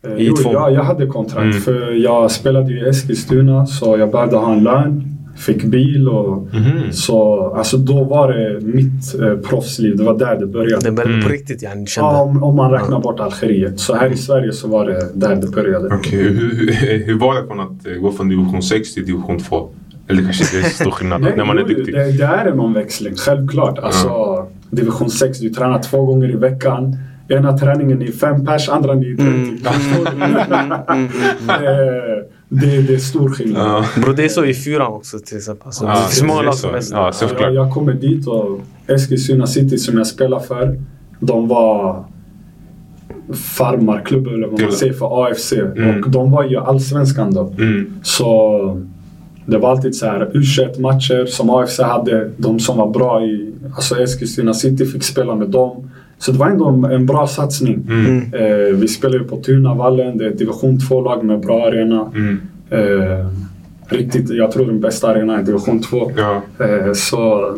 eh, I jo, ja, jag hade kontrakt. Mm. För jag spelade ju i Eskilstuna så jag började ha en lön. Fick bil och Mhm. så. Alltså då var det mitt eh, proffsliv. Det var där det började. Det började Mm. på riktigt yani, kände. Ja, om, om man räknar bort Algeriet. Så här i Sverige så var det där det började. Okej, hur, hur, hur var det från att eh, gå från division 6 till division 2? Eller kanske inte är så stor skillnad Nej, när man är duktig? Det, det är en omväxling, självklart. Alltså, division 6, du tränar två gånger i veckan. Ena träningen är fem pers, andra är 30. Mm. Förstår du? Eh, det, det är stor skillnad. Ja. Bro, det är så i fyran också till exempel. Alltså, Ja, det är så många det är lag så. som Ja. Jag, jag kommer dit och Eskilstuna City som jag spelar för, de var farmarklubb eller vad man säger för AFC. Mm. Och de var ju allsvenskan då. Mm. Så det var alltid så här U21-matcher som AFC hade. De som var bra i alltså Eskilstuna City fick spela med dem. Så det var ändå en, bra satsning. Mm. Eh, vi spelar ju på Tunavallen. Det är ett division 2-lag med bra arena. Mm. Eh, riktigt, jag tror den bästa arenan är division 2. Ja. Eh, så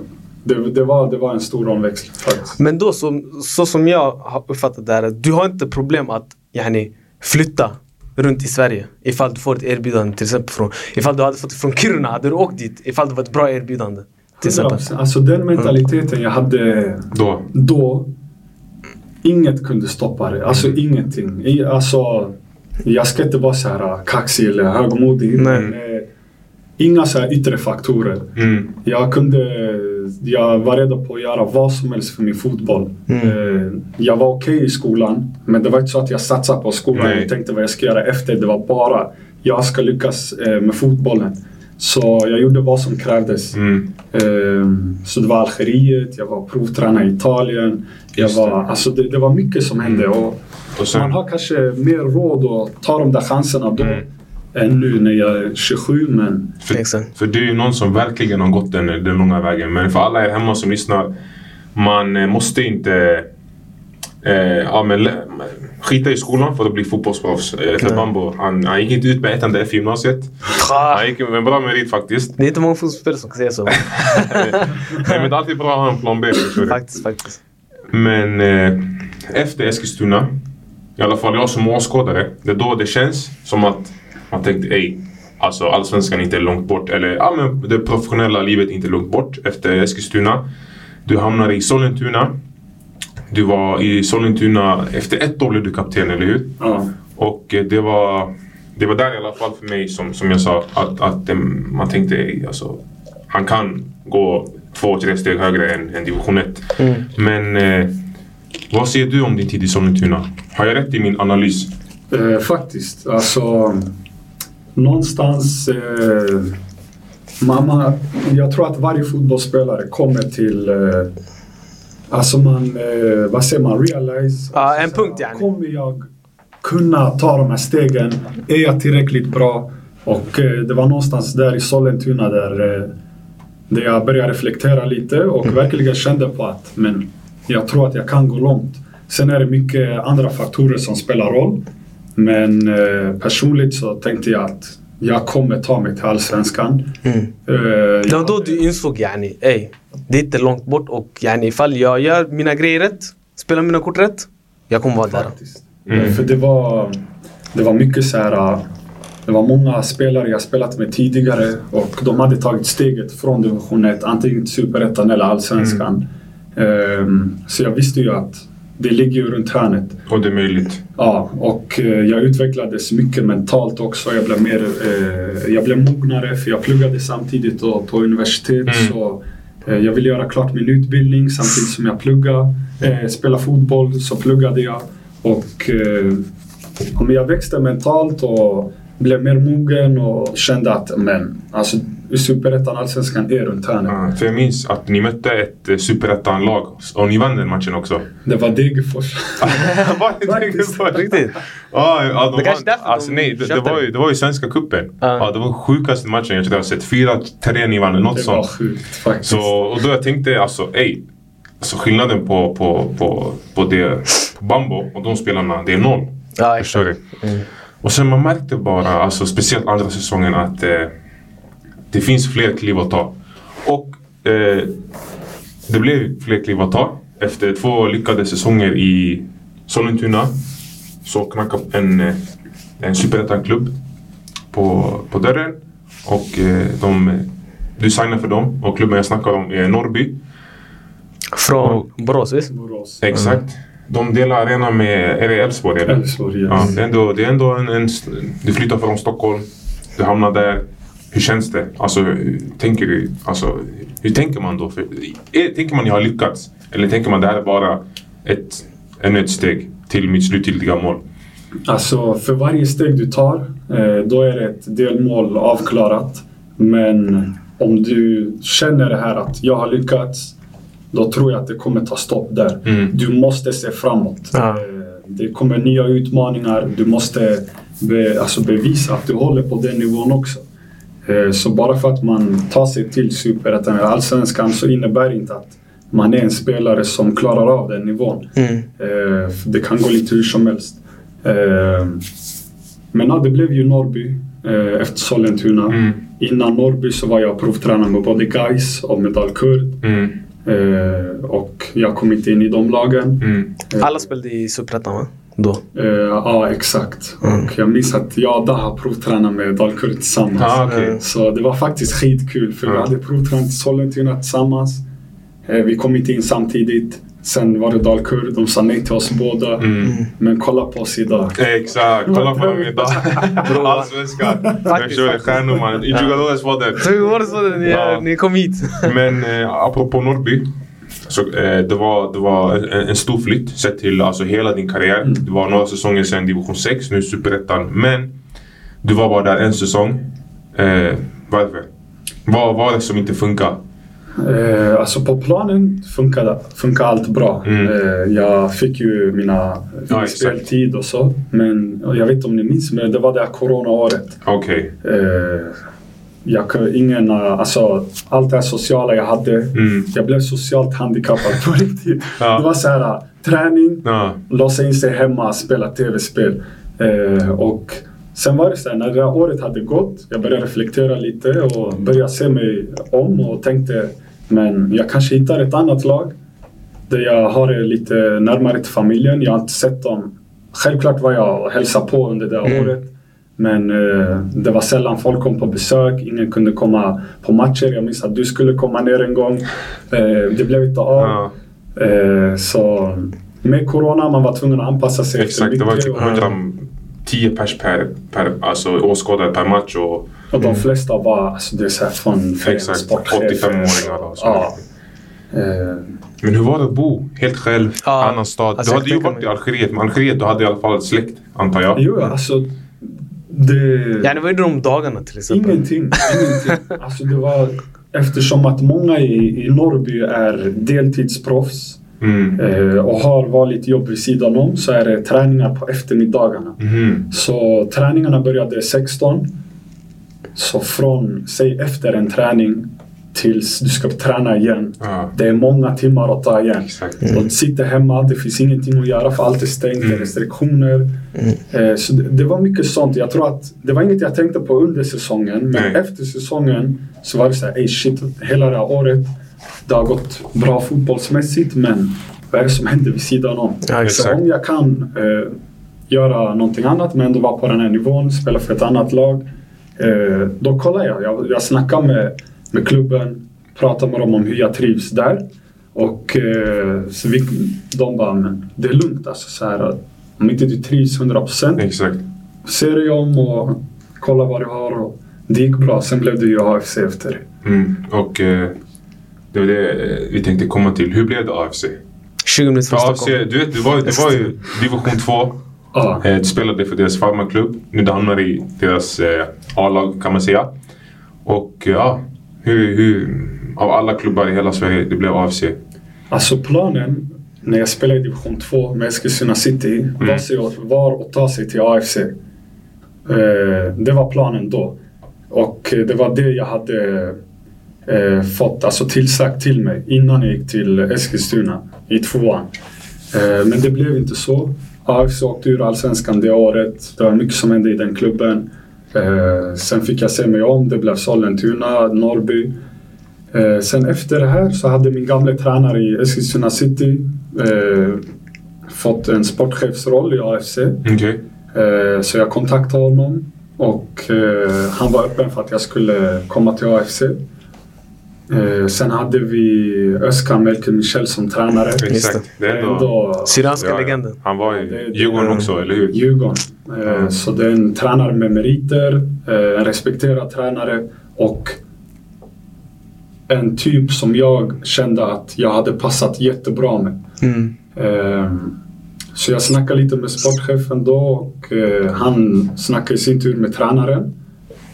det, det, var, det var en stor omväxling faktiskt. Men då, så, så som jag har uppfattat det här, du har inte problem att yani, flytta runt i Sverige ifall du får ett erbjudande till exempel från, ifall du hade fått det från Kiruna, hade du åkt dit ifall det var ett bra erbjudande? Till exempel. 100%. Alltså den mentaliteten jag hade Då. då, inget kunde stoppa det. Alltså ingenting. I, alltså, jag ska inte vara så här äh, kaxig eller högmodig. Nej. Men, eh, inga så här yttre faktorer. Mm. Jag kunde, jag var redo på att göra vad som helst för min fotboll. Mm. Eh, jag var okej i skolan, men det var inte så att jag satsade på skolan Nej. och tänkte vad jag ska göra efter. Det var bara, jag ska lyckas eh, med fotbollen. Så jag gjorde vad som krävdes. Mm. Ehm, Så det var Algeriet, jag var provtränare i Italien. Jag Just var, det. Mm. alltså det, det var mycket som hände. Och Och sen, man har kanske mer råd att ta de där chanserna då Mm. Än nu när jag är 27. Men för, för du är ju någon som verkligen har gått den, den långa vägen. Men för alla er hemma som lyssnar. Man eh, måste inte Eh, ja, men skita i skolan för att bli fotbollsproffs. Eh, han, han gick inte ut med ettan i gymnasiet. Han gick med en bra merit faktiskt. Det är inte många fotbollsspelare som kan säga så. Nej, men det är alltid bra att ha en plan B. faktiskt, faktiskt. Men eh, efter Eskilstuna, i alla fall jag som åskådare, det är då det känns som att man tänkte ej, alltså allsvenskan inte är långt bort. Eller ja, men det professionella livet är inte långt bort efter Eskilstuna. Du hamnar i Sollentuna. Du var i Sollentuna, efter ett år blev du kapten, eller hur? Ja. Och eh, det var, det var där i alla fall för mig som, som jag sa att, att eh, man tänkte ej, alltså, han kan gå två, tre steg högre än, än division 1. Men eh, vad säger du om din tid i Sollentuna? Har jag rätt i min analys? Eh, faktiskt. Alltså, någonstans... Eh, mamma, jag tror att varje fotbollsspelare kommer till... Eh, alltså man... Eh, vad säger man? Realize. Ja, en Alltså, punkt, yani. Kommer jag kunna ta de här stegen? Är jag tillräckligt bra? Och eh, det var någonstans där i Sollentuna där, eh, där jag började reflektera lite och verkligen kände på att men jag tror att jag kan gå långt. Sen är det mycket andra faktorer som spelar roll. Men eh, personligt så tänkte jag att jag kommer ta mig till Allsvenskan. Mm. Eh, Det var då du insåg yani, ey, det är inte långt bort och yani, ifall jag gör mina grejer rätt, spelar mina kort rätt, jag kommer vara där. Mm. För det var, det var mycket så här... Det var många spelare jag spelat med tidigare och de hade tagit steget från division 1, antingen till superettan eller allsvenskan. Ehm, så jag visste ju att det ligger ju runt hörnet. Och det är möjligt. Ja, och eh, jag utvecklades mycket mentalt också. Jag blev, mer, eh, jag blev mognare för jag pluggade samtidigt då på universitet. Mm. Så eh, jag ville göra klart min utbildning samtidigt som jag pluggade. Eh, spela fotboll så pluggade jag. Och eh, jag växte mentalt och blev mer mogen och kände att men, alltså, Superettan, Allsvenskan är runt hörnet. Ja, för jag minns att ni mötte ett eh, superettan-lag och ni vann den matchen också. Det var Degerfors. Var det. Degerfors? Riktigt? Ja, ja, de Det kanske därför Alltså, de nej, det, det, var ju, det. var ju Svenska cupen. Ja. Ja, det var sjukaste matchen jag tror jag har sett. 4-3 ni vann, eller något Det var sånt. sjukt faktiskt. Så, och då jag tänkte alltså, ey. Alltså skillnaden på, på, på, på, det, på Bambo och de spelarna, det är noll. Ja, Förstår exakt. du? Och sen man märkte bara, alltså, speciellt andra säsongen, att eh, det finns fler kliv att ta. Och eh, det blev fler kliv att ta. Efter två lyckade säsonger i Sollentuna så knackade en, eh, en superettan-klubb på, på dörren. Och eh, de, du signade för dem och klubben jag snackar om är Norrby. Från Borås, visst? Exakt. De delar arena med, är det Elfsborg eller? Elfsborg, yes. Ja, det är ändå, det är ändå en, en... Du flyttar från Stockholm, du hamnar där. Hur känns det? Alltså, tänker du? Alltså, hur tänker man då? För, är, tänker man jag har lyckats? Eller tänker man det här är bara ett, ännu ett steg till mitt slutgiltiga mål? Alltså för varje steg du tar, eh, då är det ett delmål avklarat. Men om du känner det här att jag har lyckats, då tror jag att det kommer ta stopp där. Mm. Du måste se framåt. Ja. Eh, Det kommer nya utmaningar. Du måste be, alltså bevisa att du håller på den nivån också. Eh, Så bara för att man tar sig till Superettan eller Allsvenskan så innebär det inte att man är en spelare som klarar av den nivån. Mm. Eh, Det kan gå lite hur som helst. Eh, Men ja, det blev ju Norrby efter Sollentuna. Mm. Innan Norrby så var jag provtränare med både Gais och med Dalkurd. Mm. Och jag kom inte in i de lagen. Mm. Alla spelade i Superettan va? Då. Eh, Ja, exakt. Mm. Och jag minns att jag och Daha provtränade med Dalkurd tillsammans. Ah, okej. Så det var faktiskt skitkul för vi Ja. hade provtränat i Sollentuna tillsammans. Eh, Vi kom inte in samtidigt. Sen var det Dalkurd, de sa nej till oss båda. Mm. Men kolla på oss idag. Exakt, kolla på dem idag. Allsvenskan. Jag det, stjärnor man. Y jugadores var Ja. ni kom hit? Men eh, apropå Norrby. Så, eh, det var, det var en, en stor flytt sett till alltså, hela din karriär. Det var några säsonger sedan division 6, nu superettan. Men du var bara där en säsong. Eh, varför? Vad var det som inte funkar? Eh, alltså på planen funkade, funkade allt bra. Mm. Eh, jag fick ju mina Ja, speltid och så. Men jag vet inte om ni minns, men det var det här coronaåret. Okej. Eh, jag, kunde- ingen, eh, alltså, allt det här sociala jag hade. Mm. Jag blev socialt handikappad på riktigt. Ja. Det var så här, träning, Ja. låsa in sig hemma, spela tv-spel. Eh, och sen var det så här, när det här året hade gått, jag började reflektera lite och började se mig om och tänkte, men jag kanske hittar ett annat lag där jag har det lite närmare till familjen. Jag har inte sett dem. Självklart var jag och hälsade på under det här året. Men eh, det var sällan folk kom på besök. Ingen kunde komma på matcher. Jag minns att du skulle komma ner en gång. Eh, det blev inte av. Ja. Eh, så med corona man var tvungen att anpassa sig Exakt, det var typ och, 110 pers per, per alltså, åskådare per match. Och, och de flesta var alltså, det är så här från Exakt, sportchefer. 85-åringar och så. Ja. Eh, Men hur var det att bo helt själv, Ja, annan stad? alltså du hade ju varit i Algeriet, men Algeriet du hade i alla fall släkt, antar jag? jo, alltså det... Ja, det var ju de dagarna till exempel. Ingenting. ingenting. Alltså det var, eftersom att många i, i Norrby är deltidsproffs Mm. eh, och har vanligt jobb vid sidan om så är det träningar på eftermiddagarna. Mhm. Så träningarna började 16. Så från, säg efter en träning tills du ska träna igen. Ja. Det är många timmar att ta igen. Exakt. Och sitta hemma, det finns ingenting att göra för allt är stängt, det är Mm. restriktioner. Eh, så det, det var mycket sånt. Jag tror att det var inget jag tänkte på under säsongen, men Nej. efter säsongen så var det så här, ey shit, hela det här året, det har gått bra fotbollsmässigt, men vad är det som händer vid sidan om? Ja. Så om jag kan eh, göra någonting annat, men ändå vara på den här nivån, spela för ett annat lag, eh, då kollar jag. Jag, jag snackar med, med klubben, pratar med dem om hur jag trivs där. Och eh, så vi, de bara, men det är lugnt alltså. Så här, att om inte du trivs 100% Exakt. se dig om och kolla vad du har. Och det gick bra. Sen blev det ju AFC efter det. Mm. Och eh, det var det eh, vi tänkte komma till. Hur blev det AFC? 20 minuter För från AFC, Stockholm. du vet, du var, du var ju division 2. Ja, Eh, du spelade för deras farmarklubb. Nu du hamnar i deras eh, A-lag kan man säga. Och eh, ja, hur, hur, av alla klubbar i hela Sverige, det blev AFC. alltså planen när jag spelade i division 2 med Eskilstuna City var, sig, var att ta sig till AFC. Eh, det var planen då. Och eh, det var det jag hade eh, fått alltså tillsagt till mig innan jag gick till Eskilstuna i tvåan. Eh, men det blev inte så. AFC åkte ur Allsvenskan det året. Det var mycket som hände i den klubben. Eh, sen fick jag se mig om. Det blev Sollentuna, Norrby. Eh, sen efter det här så hade min gamla tränare i Eskilstuna City eh, fått en sportchefsroll i AFC. Okej. Eh, så jag kontaktade honom och eh, han var öppen för att jag skulle komma till AFC. Eh, sen hade vi Özcan Melker Michel som tränare. Exakt. Det är ändå... Syrianska Ja, legenden. Han var i Djurgården också, eller hur? Djurgården. Eh, så det är en tränare med meriter, eh, en respekterad tränare och en typ som jag kände att jag hade passat jättebra med. Mm. Ehm, Så jag snackade lite med sportchefen då och eh, han snackade i sin tur med tränaren.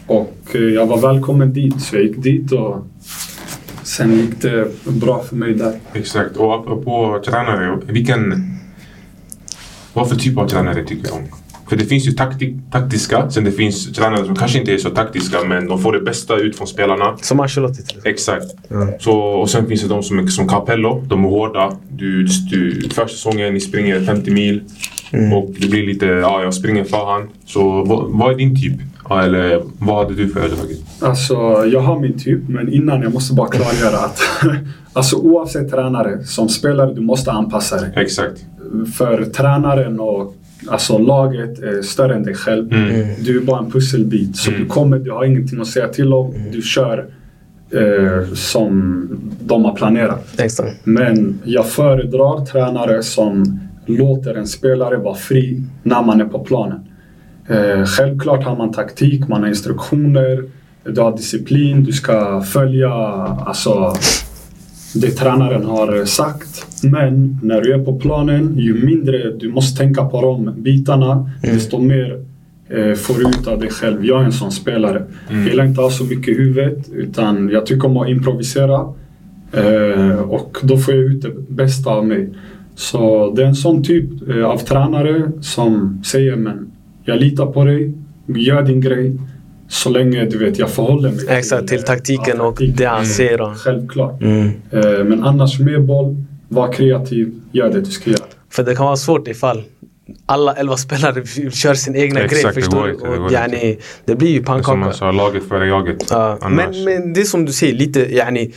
Och eh, jag var välkommen dit, så jag gick dit och sen gick det bra för mig där. Exakt. Och apropå tränare, vilken... Vad för typ av tränare tycker du om? För det finns ju taktik, taktiska, sen det finns tränare som kanske inte är så taktiska men de får det bästa ut från spelarna. Som Ancelotti till exempel. Exakt. Så, och sen finns det de som är som Capello. De är hårda. Du, du, första säsongen ni springer 50 mil och det blir lite, ja jag springer för han. Så vad, vad är din typ? Eller vad hade du föredragit? Alltså, jag har min typ, men innan jag måste bara klargöra att alltså, oavsett tränare, som spelare du måste anpassa dig. Exakt. För tränaren och alltså, laget är större än dig själv. Mm. Du är bara en pusselbit. Så du kommer, du har ingenting att säga till om. Du kör eh, som de har planerat. Exakt. Men jag föredrar tränare som låter en spelare vara fri när man är på planen. Eh, självklart har man taktik, man har instruktioner, du har disciplin, du ska följa alltså, det tränaren har sagt. Men när du är på planen, ju mindre du måste tänka på de bitarna, desto mer eh, får du ut av dig själv. Jag är en sån spelare. Jag gillar inte att ha så mycket i huvudet, utan jag tycker om att improvisera. Eh, och då får jag ut det bästa av mig. Så det är en sån typ eh, av tränare som säger men jag litar på dig, gör din grej. Så länge du vet jag förhåller mig Exakt, till eh, taktiken ja, och taktiken. det han ser. Och... Självklart. Mm. Eh, men annars med boll, var kreativ, gör det du ska göra. För det kan vara svårt ifall alla elva spelare kör sin egna Exakt, grej det förstår går du. Och yani, det blir ju Som man pannkaka. sa, laget före jaget. Ja, Annars. men, men det är som du säger, lite yani,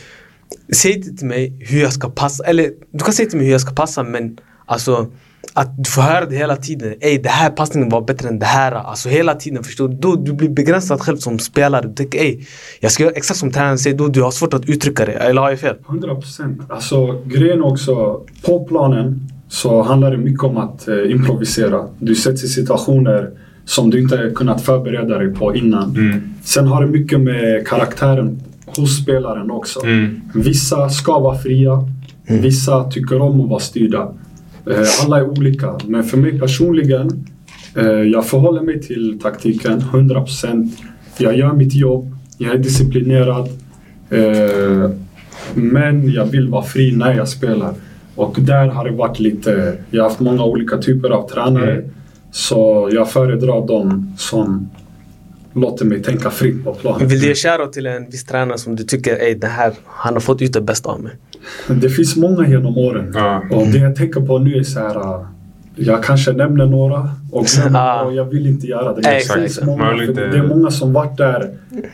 Säg inte till mig hur jag ska passa, eller du kan säga till mig hur jag ska passa men alltså att du får höra det hela tiden. Ey, det här passningen var bättre än det här. Alltså hela tiden förstår du. Då du blir begränsad själv som spelare. Du tänker ey, jag ska göra exakt som tränaren säger. Då du har svårt att uttrycka det. Eller har jag fel? 100 procent. Alltså grejen också, på planen så handlar det mycket om att eh, improvisera. Du sätts i situationer som du inte kunnat förbereda dig på innan. Mm. Sen har det mycket med karaktären hos spelaren också. Mm. Vissa ska vara fria, vissa tycker om att vara styrda. Eh, alla är olika, men för mig personligen, eh, jag förhåller mig till taktiken 100%. Jag gör mitt jobb, jag är disciplinerad. Eh, men jag vill vara fri när jag spelar. Och där har det varit lite, jag har haft många olika typer av tränare. Mm. Så jag föredrar de som låter mig tänka fritt på plan. Vill du ge shoutout till en viss tränare som du tycker ey, det här, han har fått ut det bästa av mig? Det finns många genom åren. Ja. Och det jag tänker på nu är så här. äh, Jag kanske nämner några och glömmer och jag vill inte göra det. Exakt. det, finns många, det är många som varit där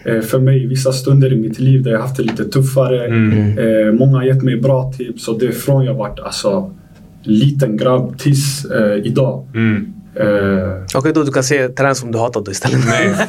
eh, för mig vissa stunder i mitt liv där jag haft det lite tuffare. Mm. Eh, många har gett mig bra tips och det är från jag varit alltså, liten grabb tills eh, idag. Mm. Eh, Okej då du kan säga tränare som du hatar då istället. Nej.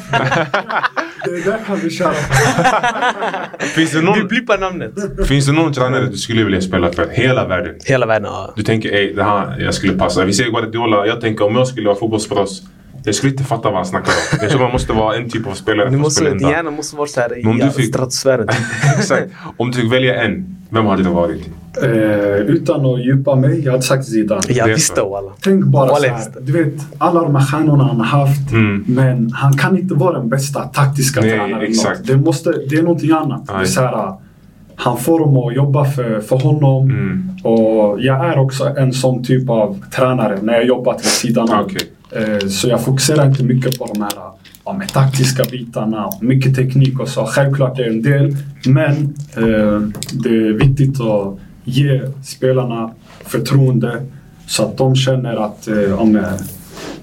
det där kan vi köra. Finns, det någon, blippar namnet. finns det någon tränare du skulle vilja spela för? Hela världen? Hela världen, ja. Du tänker ey, det här jag skulle passa. Vi säger Guardiola. Jag tänker om jag skulle vara fotbollsproffs. Jag skulle inte fatta vad han snackar om. Jag tror man måste vara en typ av spelare Du för att måste, spela din hjärna måste vara såhär i du fick- stratosfären. typ. Exakt. Om du fick välja en, vem hade det varit? Eh, utan att djupa mig, jag hade sagt Zidane. Jag visste walla. Tänk bara Walla, så jag här, visste. du vet alla de här stjärnorna han har haft. Mm. Men han kan inte vara den bästa taktiska Nej, tränaren. exakt. Det, måste, det är någonting annat. Det är så här, han får dem att jobba för, för honom. Mm. Och jag är också en sån typ av tränare när jag jobbat vid sidan av. Okej. Eh, så jag fokuserar inte mycket på de här ja, med taktiska bitarna. Mycket teknik och så. Självklart är det en del. Men eh, det är viktigt att ge spelarna förtroende så att de känner att eh, om jag,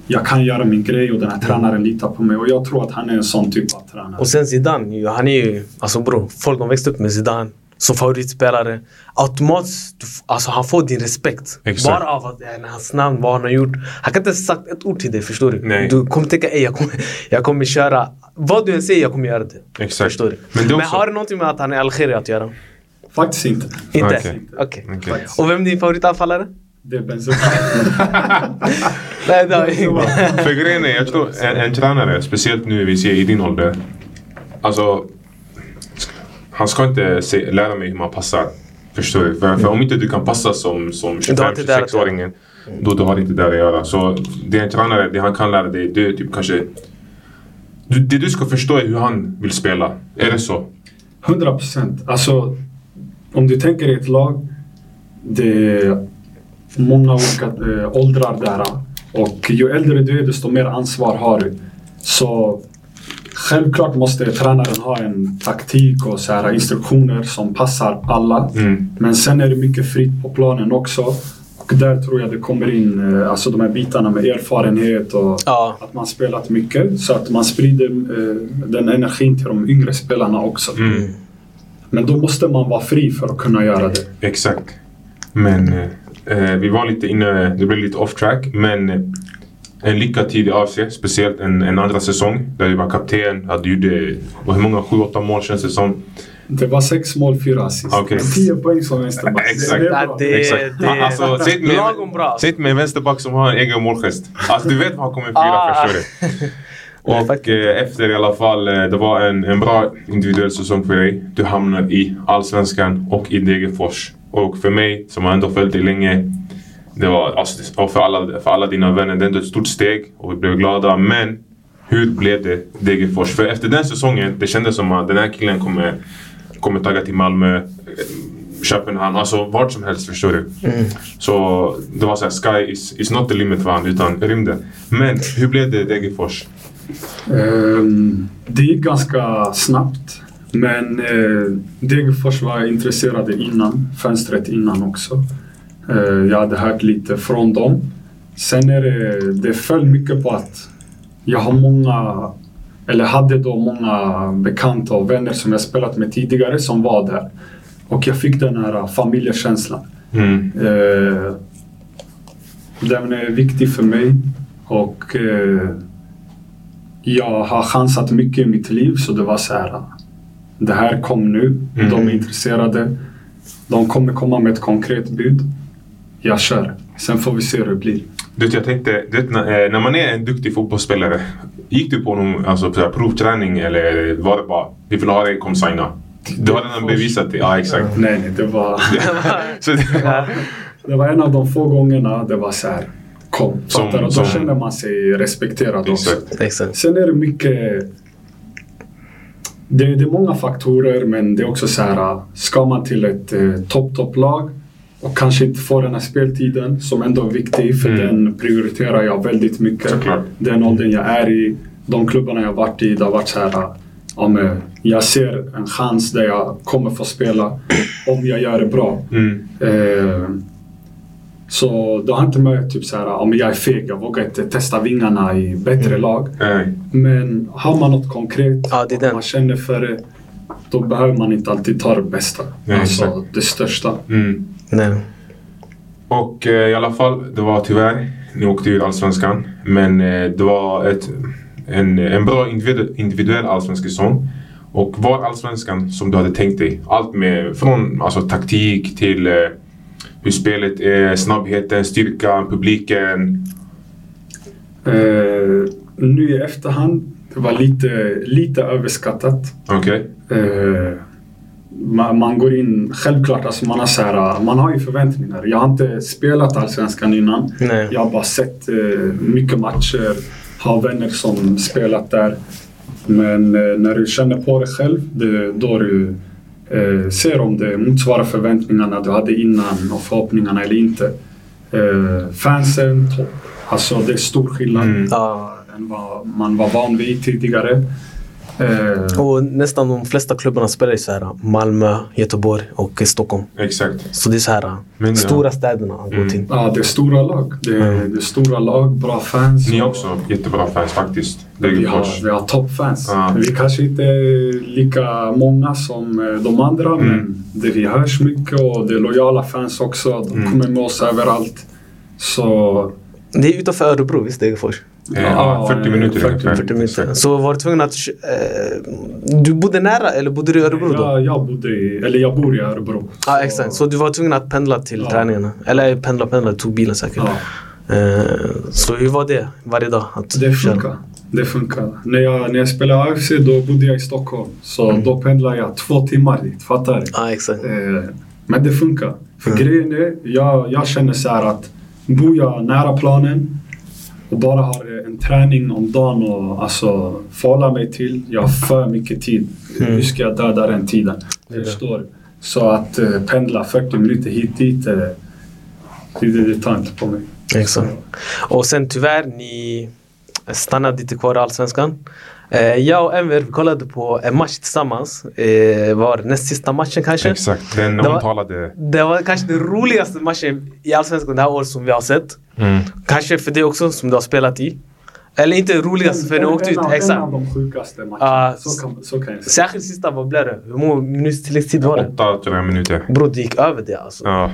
jag kan göra min grej och den här tränaren litar på mig. Och jag tror att han är en sån typ av tränare. Och sen Zidane, han är ju, alltså bror, folk de växte upp med Zidane som favoritspelare. Automatiskt, du alltså han får din respekt. Exakt. Bara av att, eh, hans namn, vad han har gjort. Han kan inte sagt ett ord till dig, förstår du? Nej. Du kommer tänka, jag kommer, jag kommer köra, vad du än säger, jag kommer göra det. Exakt. Förstår du? Men Men, det är också- har det någonting med att han är algerier att göra? Faktiskt inte. Inte? Okej. Okej. Okej. Och vem är din favoritanfallare? Det är Benzema. Nej, det har jag inte. För grejen är, jag tror en, en tränare, speciellt nu vi ser i din ålder. Alltså, han ska inte se, lära mig hur man passar. Förstår du? För, för om inte du kan passa som, som Du har inte där att göra. 25-26-åringen, då du har inte där att göra. Så det är en tränare, det han kan lära dig, det är typ kanske... Du, det du ska förstå är hur han vill spela. Är det så? 100 procent. Alltså, om du tänker i ett lag. Det är många olika eh, åldrar där. Och ju äldre du är, desto mer ansvar har du. Så självklart måste tränaren ha en taktik och så här, instruktioner som passar alla. Mm. Men sen är det mycket fritt på planen också. Och där tror jag det kommer in eh, alltså de här bitarna med erfarenhet och Ja. att man spelat mycket. Så att man sprider eh, den energin till de yngre spelarna också. Mm. Men då måste man vara fri för att kunna göra det. Exakt. Men eh, vi var lite inne, det blev lite off track, men eh, en lyckad tid i AFC, speciellt en, en andra säsong där du var kapten, du gjorde, vad, hur många, sju, åtta mål känns det som. Det var sex mål, fyra assist. Men tio poäng som vänsterback. Exakt. Det är Ja, bra. det, Exakt. det, Alltså, säg till mig-. Säg en vänsterback som har en egen målgest. Alltså du vet vad han kommer fira, Ah. förstår du? Och eh, efter i alla fall, eh, det var en, en bra individuell säsong för dig. Du hamnar i Allsvenskan och i Degerfors. Och för mig, som har ändå följt dig länge, det var, alltså, för alla, för alla dina vänner, det är ändå ett stort steg och vi blev glada. Men hur blev det Degerfors? För efter den säsongen, det kändes som att den här killen kommer, kommer tagga till Malmö, eh, Köpenhamn, alltså vart som helst förstår du. Så det var såhär, sky is, is not the limit för honom, utan rymden. Men hur blev det Degerfors? Ehm, det gick ganska snabbt. Men eh, Degerfors var intresserade innan, fönstret innan också. Eh, jag hade hört lite från dem. Sen är det, det föll mycket på att jag har många, eller hade då många bekanta och vänner som jag spelat med tidigare som var där. Och jag fick den här familjekänslan. Mm. Eh, den är viktig för mig och eh, jag har chansat mycket i mitt liv så det var så här. Det här kom nu, Mm. de är intresserade. De kommer komma med ett konkret bud. Jag kör. Sen får vi se hur det blir. Du vet, jag tänkte, du vet, när, eh, man är en duktig fotbollsspelare, gick du på någon alltså, provträning eller var det bara vi vill ha dig, kom signa? Du har redan bevisat det, ja exakt. Nej, nej, det var, Så det, det var en av de få gångerna det var så här. Kom, Som- fattar? Då som- känner man sig respekterad också. exakt. Exakt. Sen är det mycket... Det, det är många faktorer, men det är också så här, ska man till ett eh, topp, topplag och kanske inte få den här speltiden som ändå är viktig, för Mm. den prioriterar jag väldigt mycket. Såklart. Den åldern jag är i, de klubbarna jag varit i, det har varit så här, ja, men jag ser en chans där jag kommer få spela om jag gör det bra. Mm. Eh, så det har inte med typ så här, ja, men jag är feg, jag vågar inte testa vingarna i bättre lag. Nej. Men har man något konkret, Ja, den. man känner för det, då behöver man inte alltid ta det bästa. Nej, alltså exakt. det största. Nej. Och eh, i alla fall, det var tyvärr, ni åkte ur Allsvenskan. Men eh, det var ett, en, en bra individu individuell allsvensk säsong. Och var Allsvenskan som du hade tänkt dig? Allt med, från alltså, taktik till eh, hur spelet är, snabbheten, styrkan, publiken. Eh, nu i efterhand, det var lite, lite överskattat. Okej? Eh, man, man går in, självklart, alltså man, har så här, man har ju förväntningar. Jag har inte spelat Allsvenskan innan. Nej. Jag har bara sett eh, mycket matcher, har vänner som spelat där. Men eh, när du känner på det själv, det, då du eh, ser om det motsvarar förväntningarna du hade innan och förhoppningarna eller inte. Eh, fansen, topp. Alltså det är stor skillnad Mm. Än vad man var van vid tidigare. Eh, Och nästan de flesta klubbarna spelar i så här Malmö, Göteborg och Stockholm. Exakt. Så det är så här Men ja. stora städerna han går Mm. till. Ja, det är stora lag. Det är, Mm. det är stora lag, bra fans. Ni har och också jättebra fans faktiskt. Vi har, vi har toppfans. Ja. Vi kanske inte är lika många som eh, de andra, Mm. men det vi hörs mycket och det är lojala fans också. De Mm. kommer med oss överallt. Så... Det är utanför Örebro, visst Degerfors? Ja, 40 minuter 40 ungefär. 40 minuter. Så var du tvungen att... Eh, du bodde nära eller bodde du i Örebro då? Jag, jag bodde i, eller jag bor i Örebro. Ja, exakt. Så du var tvungen att pendla till Ja. träningarna? Eller pendla pendla, du tog bilen säkert. Ja, Eh, så hur var det varje dag? Att det köra? funkar. Det funkar. När jag, när jag spelade AFC då bodde jag i Stockholm. Så Mm. då pendlade jag två timmar dit. Fattar du? Ja, exakt. Eh, men det funkar. För Mm. grejen är, jag, jag känner så här att bor jag nära planen och bara har en träning om dagen och alltså förhålla mig till. Jag har för mycket tid. Mm. Hur ska jag döda den tiden? Det. Förstår? Så att eh, pendla 40 minuter hit dit, eh, det, det, det tar inte på mig. Exakt. Och sen tyvärr, ni stannade inte kvar i Allsvenskan. Eh, jag och Enver vi kollade på en match tillsammans. Eh, var näst sista matchen kanske. Exakt. Den Det var- omtalade... Det var kanske den roligaste matchen i Allsvenskan det här året som vi har sett. Mm. Kanske för dig också som du har spelat i. Eller inte roligaste för ni åkte ut. av, en Exakt. av de sjukaste matcherna. Ah, så, kan, så kan jag säga. Särskilt sista, vad blev det? Hur många minuters tilläggstid var det? Åtta, tror jag, minuter. Bro, det gick över det alltså. Ja.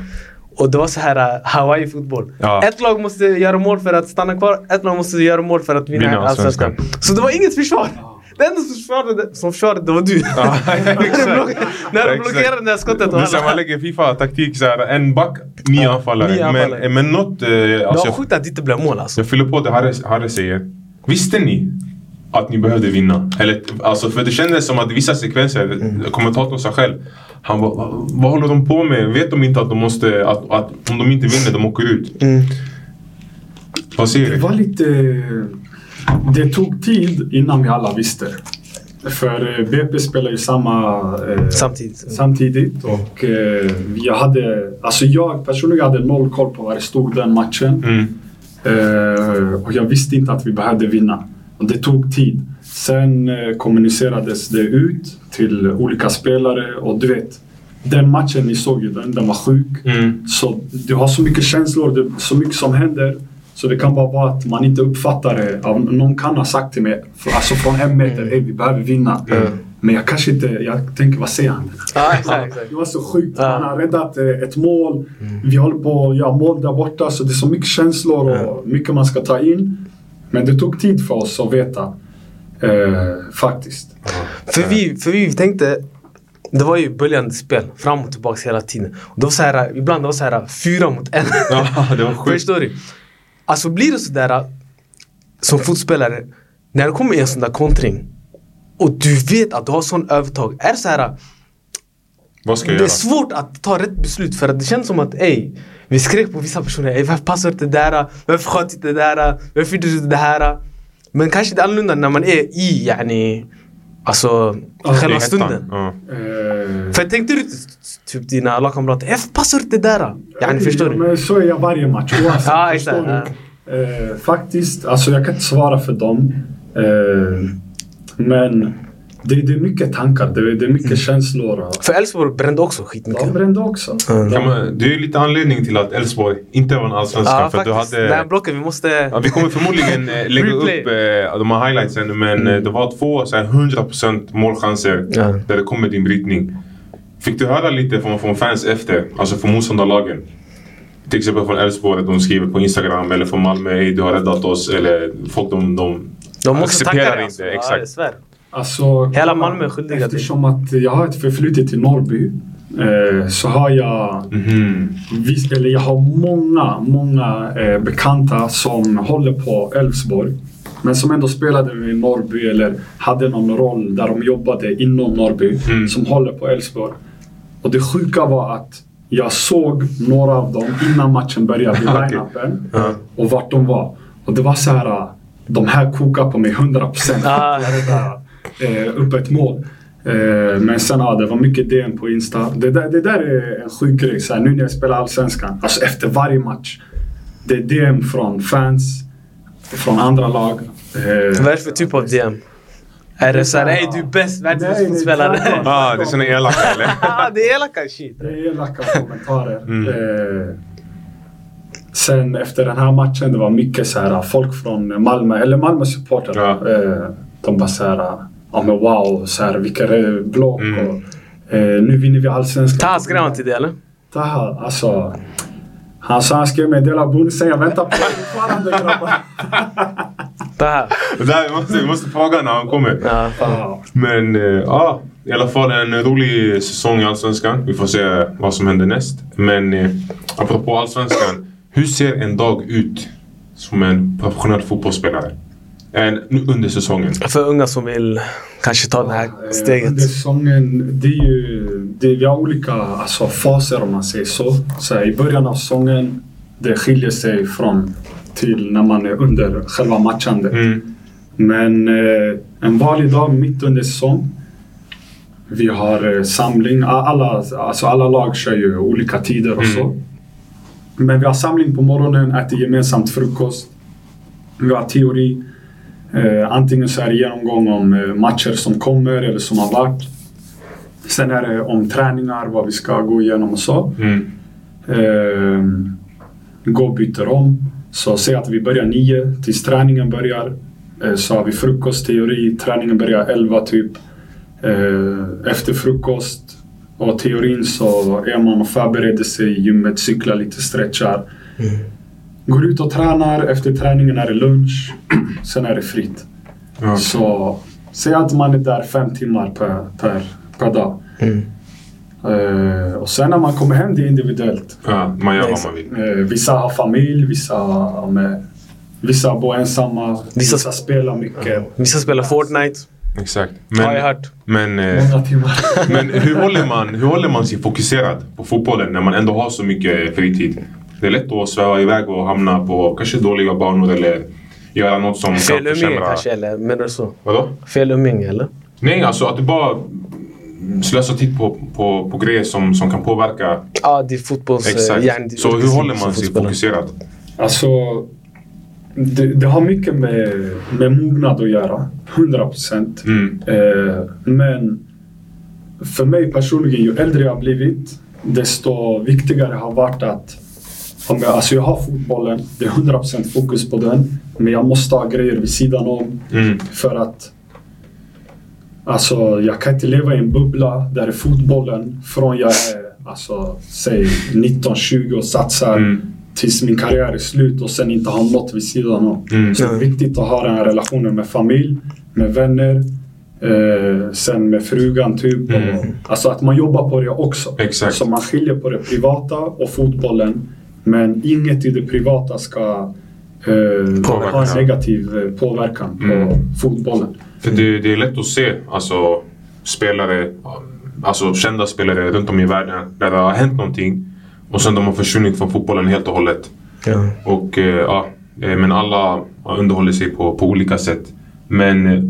Och det var så här uh, Hawaii-fotboll. Ja. Ett lag måste göra mål för att stanna kvar, ett lag måste göra mål för att vinna, Vinna Allsvenskan. Så det var inget försvar. Det enda som försvarade, som försvarade det var du. Ja, när du exakt. block- när du Exakt. blockerade det där skottet. Det är så man lägger Fifa-taktik såhär, en back, nio Ja, anfallare. Men, men något... Eh, Det alltså, var jag, sjukt att det inte blev mål alltså. jag fyller på det Harry, Harry säger. Visste ni att ni behövde vinna? Eller, alltså, för det kändes som att vissa sekvenser, Mm. kommentatorn sa själv, han bara, "Va- vad håller de på med? Vet de inte att de måste, att, att om de inte vinner, de åker ut? Mm. Vad säger Det du? var lite... Det tog tid innan vi alla visste. För eh, BP spelar ju samma... Eh, Samtidigt. samtidigt och eh, jag hade... Alltså jag personligen hade noll koll på vad det stod den matchen. Mm. Eh, och jag visste inte att vi behövde vinna. Och det tog tid. Sen eh, kommunicerades det ut till olika spelare och du vet, den matchen, ni såg ju den, den var sjuk. Mm. Så du har så mycket känslor, det, så mycket som händer. Så det kan bara vara att man inte uppfattar det. Någon kan ha sagt till mig, alltså från en meter, hej vi behöver vinna. Men jag kanske inte, jag tänker vad säger han? Ja, exakt, exakt. Det var så sjukt. Han har räddat eh, ett mål. Vi håller på att göra mål där borta. Så det är så mycket känslor och mycket man ska ta in. Men det tog tid för oss att veta. Eh, faktiskt. För vi, för vi tänkte, det var ju böljande spel fram och tillbaka hela tiden. Och det var så här, ibland det var så här fyra mot en. Ja, det var sjukt. Förstår du? Alltså blir det sådär som fotbollsspelare, när det kommer en sån där kontring och du vet att du har sån övertag, är det så här Vad ska jag det är göra? svårt att ta rätt beslut för att det känns som att ey, vi skrek på vissa personer, ey, varför passar inte det där? Varför sköt inte det där? Varför gjorde du inte det här? Men kanske det är annorlunda när man är i yani, alltså själva stunden. Ja. Eh, För tänkte du inte typ dina lagkamrater, varför passar inte det där? Yani, förstår ja, du? Men så är jag varje match oavsett. Ja, förstår exakt, du? Eh, faktiskt, alltså jag kan inte svara för dem. Eh, men det, det är mycket tankar, det, det är mycket känslor. och- För Elfsborg brände också skitmycket. De brände också. Mm. Kan man, det är ju lite anledning till att Elfsborg inte var en allsvenskan. Ja, för att du faktiskt. hade... Det här blocket, vi måste... Ja, vi kommer förmodligen eh, lägga upp eh, de här highlightsen men eh, det var två så här, 100% målchanser Ja. där det kommer din brytning. Fick du höra lite från, från fans efter, alltså från motståndarlagen? Till exempel från Elfsborg, att de skriver på Instagram eller från Malmö, hej du har räddat oss. Eller folk de, de, De måste tacka dig inte. alltså. Ja, exakt. svär. Alltså, Hela Malmö är skyldiga till- Eftersom att jag har ett förflutet i Norrby eh, så har jag Mhm. Visst, eller jag har många, många eh, bekanta som håller på Elfsborg. Men som ändå spelade i Norrby eller hade någon roll där de jobbade inom Norrby. Mm. Som håller på Elfsborg. Och det sjuka var att jag såg några av dem innan matchen började vid Okej. line-upen. Ja. Och vart de var. Och det var så här. De här kokar på mig 100 procent. Ah. eh, upp ett mål. Eh, men sen ja, det var mycket DM på Insta. Det där, det där är en sjuk grej. Så här, nu när jag spelar Allsvenskan, alltså efter varje match. Det är DM från fans, från andra lag. Eh, Vad är det för typ av DM? Är det såhär, ey du är bäst, världens bästa fotbollsspelare? tvärtom. Ah, det är såna elaka eller? Det är elaka shit. Det är elaka kommentarer. Mm. Eh, sen efter den här matchen, det var mycket så här, folk från Malmö, eller Malmö supportrar. Ja. Eh, de bara så här, ja men wow, så här, vilka block Mm. och eh, nu vinner vi allsvenskan. Taha skrev han till dig eller? Taha, alltså. Han sa han skrev meddela bonusen, jag väntar på det fortfarande grabbar. Taha. Där, vi, måste, vi måste fråga när han kommer. Ja, fan. Ja. Men eh, ja, i alla fall en rolig säsong i Allsvenskan. Vi får se vad som händer näst. Men eh, apropå Allsvenskan. Hur ser en dag ut som en professionell fotbollsspelare? En, nu under säsongen. För unga som vill kanske ta det här Eh, steget. Under säsongen, det är ju, det, vi har olika alltså, faser om man säger så. så här, I början av säsongen, det skiljer sig från till när man är under själva matchandet. Mm. Men eh, en vanlig dag mitt under säsong. Vi har eh, samling. Alla, alltså alla lag kör ju olika tider och så. Men vi har samling på morgonen, äter gemensamt frukost. Vi har teori. Eh, antingen så är det genomgång om eh, matcher som kommer eller som har varit. Sen är det om träningar, vad vi ska gå igenom och så. Mm. Eh, gå och byter om. Så säg att vi börjar nio tills träningen börjar. Eh, så har vi frukost, teori. Träningen börjar elva typ. Eh, efter frukost och teorin så är man och förbereder sig i gymmet, cyklar lite, stretchar. Går ut och tränar. Efter träningen är det lunch. Sen är det fritt. Ja. Så säg att man är där fem timmar per, per, per dag. Mm. Eh, och sen när man kommer hem, det är individuellt. Ja, man gör vad man vill. Eh, vissa har familj, vissa, med, vissa bor ensamma, vissa, Vissa- spelar mycket. Vissa spelar Fortnite. Exakt. Har jag Men, hört. men, eh, men hur, håller man, hur håller man sig fokuserad på fotbollen när man ändå har så mycket fritid? Det är lätt att sväva iväg och hamna på kanske dåliga banor eller göra något som Fel kan umgänge försämra... kanske eller menar så? Vadå? Fel umgänge eller? Nej, alltså att du bara slösar tid på, på, på grejer som, som kan påverka. Ja, det är fotbolls... Exakt. hjärn- Så hur håller man sig fokuserad? Alltså, det, det har mycket med, med mognad att göra. 100 procent. Mm. Eh, men för mig personligen, ju äldre jag har blivit, desto viktigare har varit att om jag, alltså jag har fotbollen, det är 100% fokus på den. Men jag måste ha grejer vid sidan om. Mm. För att Alltså jag kan inte leva i en bubbla där är fotbollen från jag är alltså, säg 19-20 och satsar Mm. Tills min karriär är slut och sen inte ha något vid sidan om. Mm. Så det är viktigt att ha den här relationen med familj, med vänner, eh, sen med frugan typ. Mm. Och, alltså att man jobbar på det också. Exakt. Så man skiljer på det privata och fotbollen. Men inget i det privata ska eh, ha en negativ eh, påverkan Mm. på fotbollen. För det, det är lätt att se alltså, spelare, alltså kända spelare runt om i världen där det har hänt någonting och sen de har försvunnit från fotbollen helt och hållet. Ja. Och eh, ja, eh, men alla underhåller sig på, på olika sätt. Men eh,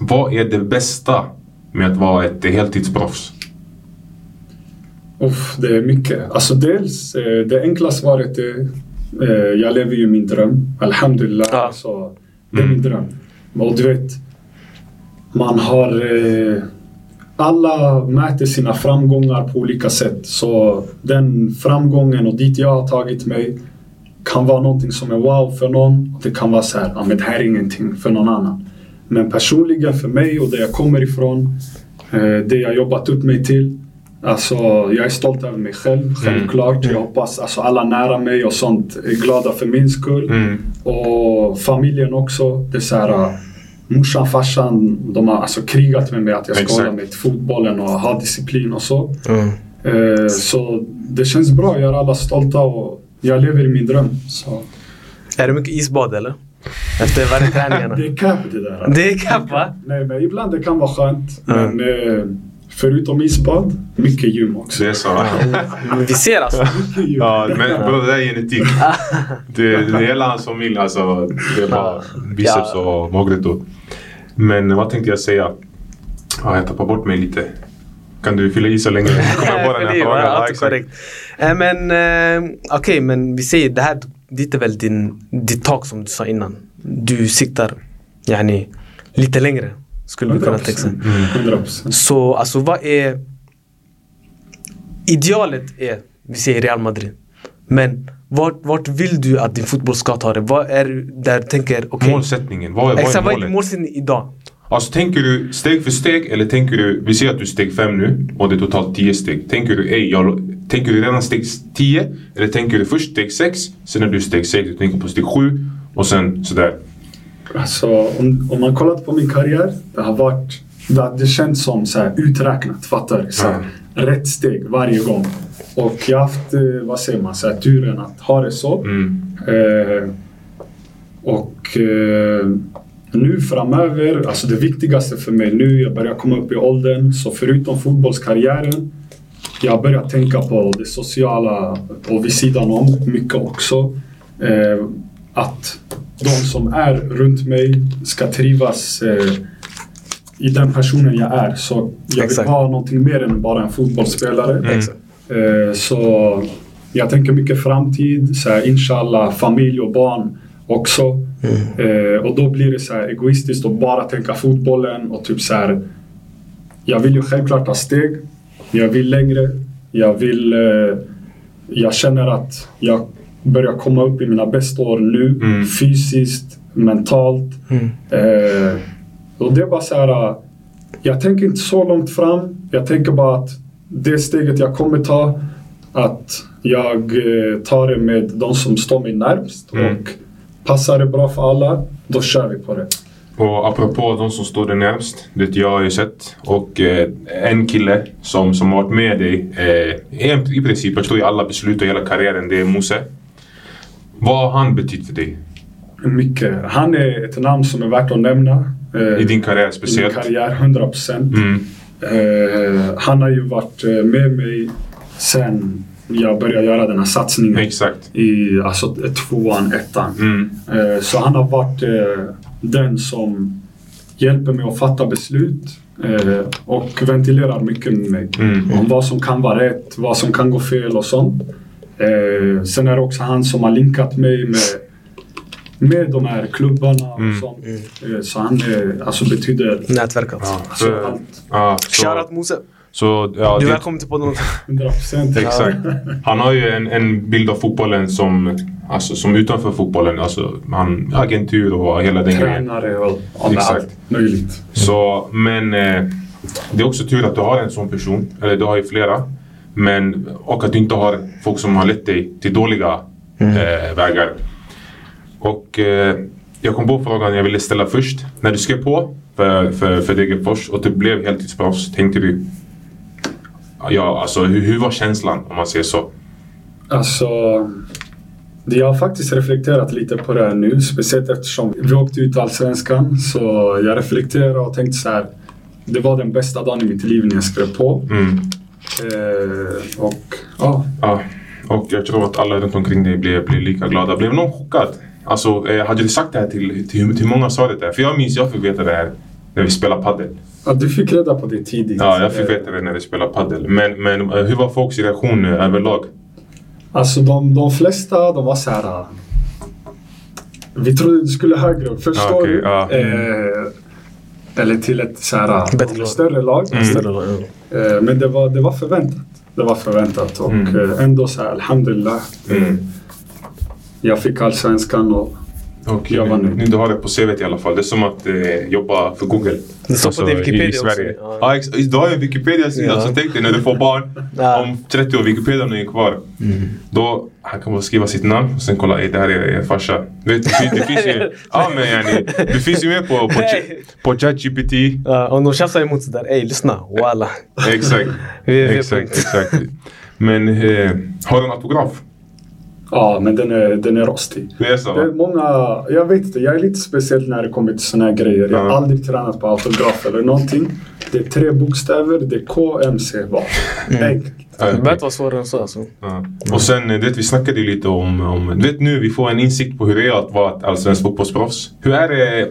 vad är det bästa med att vara ett heltidsproffs? Uff, det är mycket. Alltså dels, det enkla svaret är jag lever ju min dröm. Alhamdulillah. Ja. Alltså, det är Mm. min dröm. Och du vet, man har... Eh, alla mäter sina framgångar på olika sätt. Så den framgången och dit jag har tagit mig kan vara någonting som är wow för någon. Och det kan vara så här, ja men det här är ingenting för någon annan. Men personligen för mig och där jag kommer ifrån, eh, det jag jobbat upp mig till. Alltså, jag är stolt över mig själv, självklart. Jag hoppas alltså, alla nära mig och sånt är glada för min skull. Mm. Och familjen också. Det är så här, morsan, farsan, de har alltså krigat med mig att jag ska Exakt. hålla mig till fotbollen och ha disciplin och så. Mm. Eh, så det känns bra, jag är alla stolta och jag lever i min dröm. Så. Är det mycket isbad eller? Efter varje träningarna? Det är cap det där. Det är kapp va? Nej, men ibland det kan vara skönt. Mm. Men eh, förutom isbad, mycket gym också. Så det är så. Vi ser alltså. Mycket gym. Ja, men bro, det där är genetik. Det, det är hela hans familj alltså. Det är bara biceps och magrutor. Men vad tänkte jag säga? Ja, jag tappar bort mig lite. Kan du fylla i så länge? Kommer jag på den här det frågan? Ja, exakt. korrekt. Eh, Men eh, okej, men vi säger det här, dit är väl din, ditt tak som du sa innan. Du siktar yani, lite längre. Skulle vi kunna tänka sig. 100%. Så alltså vad är... Idealet är, vi säger Real Madrid. Men vart, vart vill du att din fotboll ska ta dig? Vad är du där du tänker, okej. Målsättningen, vad, vad är Exakt, vad är målet? din målsättning idag? Alltså tänker du steg för steg eller tänker du, vi ser att du är steg 5 nu och det är totalt 10 steg. Tänker du, ey, jag, tänker du redan steg 10 eller tänker du först steg 6, sen när du är steg 6, du tänker på steg 7 och sen sådär. Alltså, om, om man kollat på min karriär, det har varit... Det, det känns som så här, uträknat, fattar du? Så här, Rätt steg varje gång. Och jag har haft, eh, vad säger man, så här, turen att ha det så. Mm. Eh, och eh, nu framöver, alltså det viktigaste för mig nu, jag börjar komma upp i åldern, så förutom fotbollskarriären, jag börjar tänka på det sociala och vid sidan om mycket också. Eh, att de som är runt mig ska trivas eh, i den personen jag är. Så jag vill Exakt. vara någonting mer än bara en fotbollsspelare. Mm. Eh, Så jag tänker mycket framtid, så här, inshallah familj och barn också. Eh, och då blir det så här egoistiskt att bara tänka fotbollen och typ så här. Jag vill ju självklart ta steg. Jag vill längre. Jag vill... Eh, jag känner att jag börjar komma upp i mina bästa år nu. Mm. Fysiskt, mentalt. Mm. Eh, och det är bara så här. äh, Jag tänker inte så långt fram. Jag tänker bara att det steget jag kommer ta, att jag eh, tar det med de som står mig närmst. Mm. Och passar det bra för alla, då kör vi på det. Och apropå de som står dig närmst, det jag har ju sett. Och eh, en kille som, som har varit med dig eh, i- i princip, jag tror i alla beslut och hela karriären, det är Mose. Vad har han betytt för dig? Mycket. Han är ett namn som är värt att nämna. eh, I din karriär I min speciellt? karriär, 100 procent. Mm. Eh, han har ju varit eh, med mig sen jag började göra den här satsningen. Exakt. I alltså, tvåan, ettan. Mm. Så han har varit den som hjälper mig att fatta beslut och ventilerar mycket med mig. Mm. Om vad som kan vara rätt, vad som kan gå fel och sånt. Eh, Sen är det också han som har linkat mig med, med de här klubbarna och Mm. sånt. Eh, Så han är, alltså betyder Nätverk alltså. Ja, alltså, för, allt. ja, så, Shoutout Mose. Så ja, Du är det, välkommen till podden också. 100 procent. Exakt. Han har ju en, en bild av fotbollen som, alltså, som utanför fotbollen. Alltså, han, agentur och hela den grejen. Tränare och och Exakt. allt möjligt. Så, men eh, det är också tur att du har en sån person. Eller du har ju flera. Men, och att du inte har folk som har lett dig till dåliga eh, vägar. Och eh, jag kom på frågan jag ville ställa först. När du skrev på för, för, för Degerfors och du blev heltidsproffs, tänkte du... Ja, alltså hur, hur var känslan om man säger så? Alltså, jag har faktiskt reflekterat lite på det här nu, speciellt eftersom vi åkte ut Allsvenskan. Så jag reflekterade och tänkte så här. Det var den bästa dagen i mitt liv när jag skrev på. Mm. Eh, och ja, Ja, och jag tror att alla runt omkring dig blev, blev lika glada. Blev någon chockad? Alltså, eh, hade du sagt det här till, till, till många sa det där? För jag minns, jag fick veta det här när vi spelade padel. ja, du fick reda på det tidigt. Ja, jag fick veta det när vi spelade padel. Men, men eh, hur var folks reaktion eh, överlag? Alltså de, de flesta, de var så här. Vi trodde det skulle högre upp, förstår Ja, okej, du? ja. Eh, eller till ett så här, lag. större lag. Mm. Ja. Eh, men det var, det var förväntat. Det var förväntat och Mm. eh, ändå så här, alhamdulillah. Mm. Jag fick allsvenskan och Och Jag nu, nu du har det på CVt i alla fall. Det är som att eh, jobba för Google. Det står på din Wikipedia i, i också. Sverige. Ja. Ja, ex- du har ju Wikipedia-sida. Ja. Så tänk dig när du får barn. Om 30 år, Wikipedian är kvar. Då han kan bara skriva sitt namn och sen kolla, "Ey, det här är er farsa. Du vet, det, finns- det finns ju... Ja men yani, det finns ju med på, på, på ChatGPT. Ja, om de tjafsar emot sådär, ey lyssna, walla. Exakt. Exakt, exakt. Men eh, har du en autograf? Ja, men den är, den är rostig. Det är så? Det är många, jag vet inte, jag är lite speciell när det kommer till såna här grejer. Jag har Ja. aldrig tränat på autograf eller någonting. Det är tre bokstäver, det är KMC bara. Mm. Enkelt. Det behöver inte vara svårare än så alltså. Ja. Och sen, eh, du vet, vi snackade ju lite om, om... Du vet nu, vi får en insikt på hur det är att vara ett allsvenskt fotbollsproffs. Hur är det...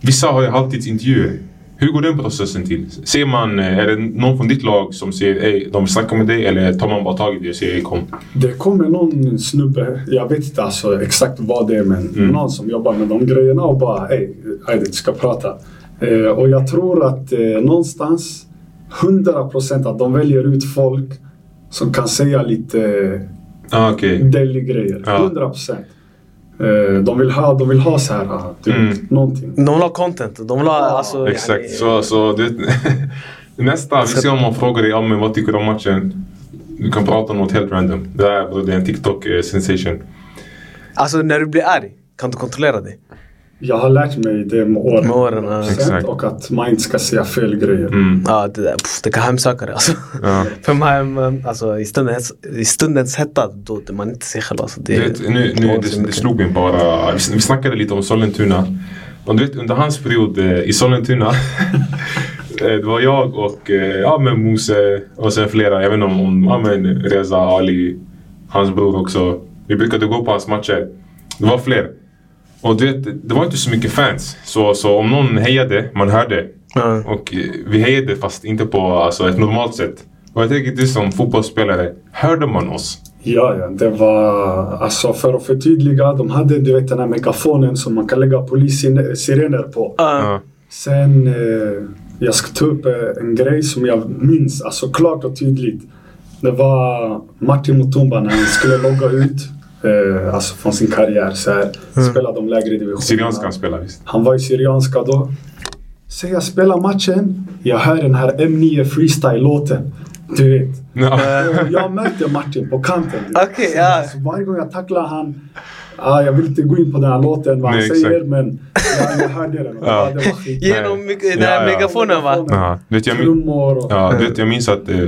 Vissa har ju halvtidsintervjuer. Hur går den processen till? Ser man, eh, är det någon från ditt lag som säger ey, de vill snacka med dig eller tar man bara tag i dig och säger kom? Det kommer någon snubbe, jag vet inte alltså exakt vad det är, men Mm. någon som jobbar med de grejerna och bara hej, Aydin vi ska prata. Eh, och jag tror att eh, någonstans 100% att de väljer ut folk som kan säga lite Ah, deli grejer. Ja. 100%. Eh, de, vill ha, de vill ha så här, ah, du Mm. någonting. De vill ha content. De vill ha alltså... Exakt. yani- Så, så du vet, nästa, vi ser om man frågar dig ja, men vad tycker du om matchen. Du kan prata om något helt random. Det här det är en TikTok eh, sensation. Alltså när du blir arg, kan du kontrollera dig? Jag har lärt mig det med åren. Med åren, ja. 100%, Exakt. Och att man inte ska säga fel grejer. Mm. Ja, det, där, pff, det kan hemsöka dig alltså. Ja. För man, alltså, i, stundens, I stundens hetta, då är man inte sig själv. Alltså, det, Du vet, nu, nu, det, det slog mig bara. Vi, vi snackade lite om Sollentuna. Och du vet, under hans period eh, i Sollentuna. eh, det var jag och eh, ja, men Mose och sen flera. Jag vet inte om, om ja, men Reza Ali, hans bror också. Vi brukade gå på hans matcher. Det var fler. Och du vet, det var inte så mycket fans. Så, så om någon hejade, man hörde. Ja. Och eh, vi hejade fast inte på alltså, ett normalt sätt. Och jag tänker du som fotbollsspelare, hörde man oss? Ja, ja, det var... Alltså för att förtydliga, de hade du vet den här megafonen som man kan lägga polissirener på. Ja. Sen, eh, jag ska ta upp eh, en grej som jag minns, alltså klart och tydligt. Det var Martin Mutumba när han skulle logga ut, eh, alltså från sin karriär så här, spela de lägre divisionerna. Syrianskan spelar visst. Han var i Syrianska då. Så jag spelar matchen, jag hör den här M9 freestyle-låten. Du vet. Ja. Och jag möter Martin på kanten. vet. Okej, ja. Så varje gång jag tacklar han, ah, jag vill inte gå in på den här låten, vad han Nej, säger, exakt. men jag, jag hörde den. Och Ja. ja. Det var skit. Genom den Ja, här ja. megafonen va? Ja, du vet, jag, min, Trummor och... ja, du vet, jag minns att eh,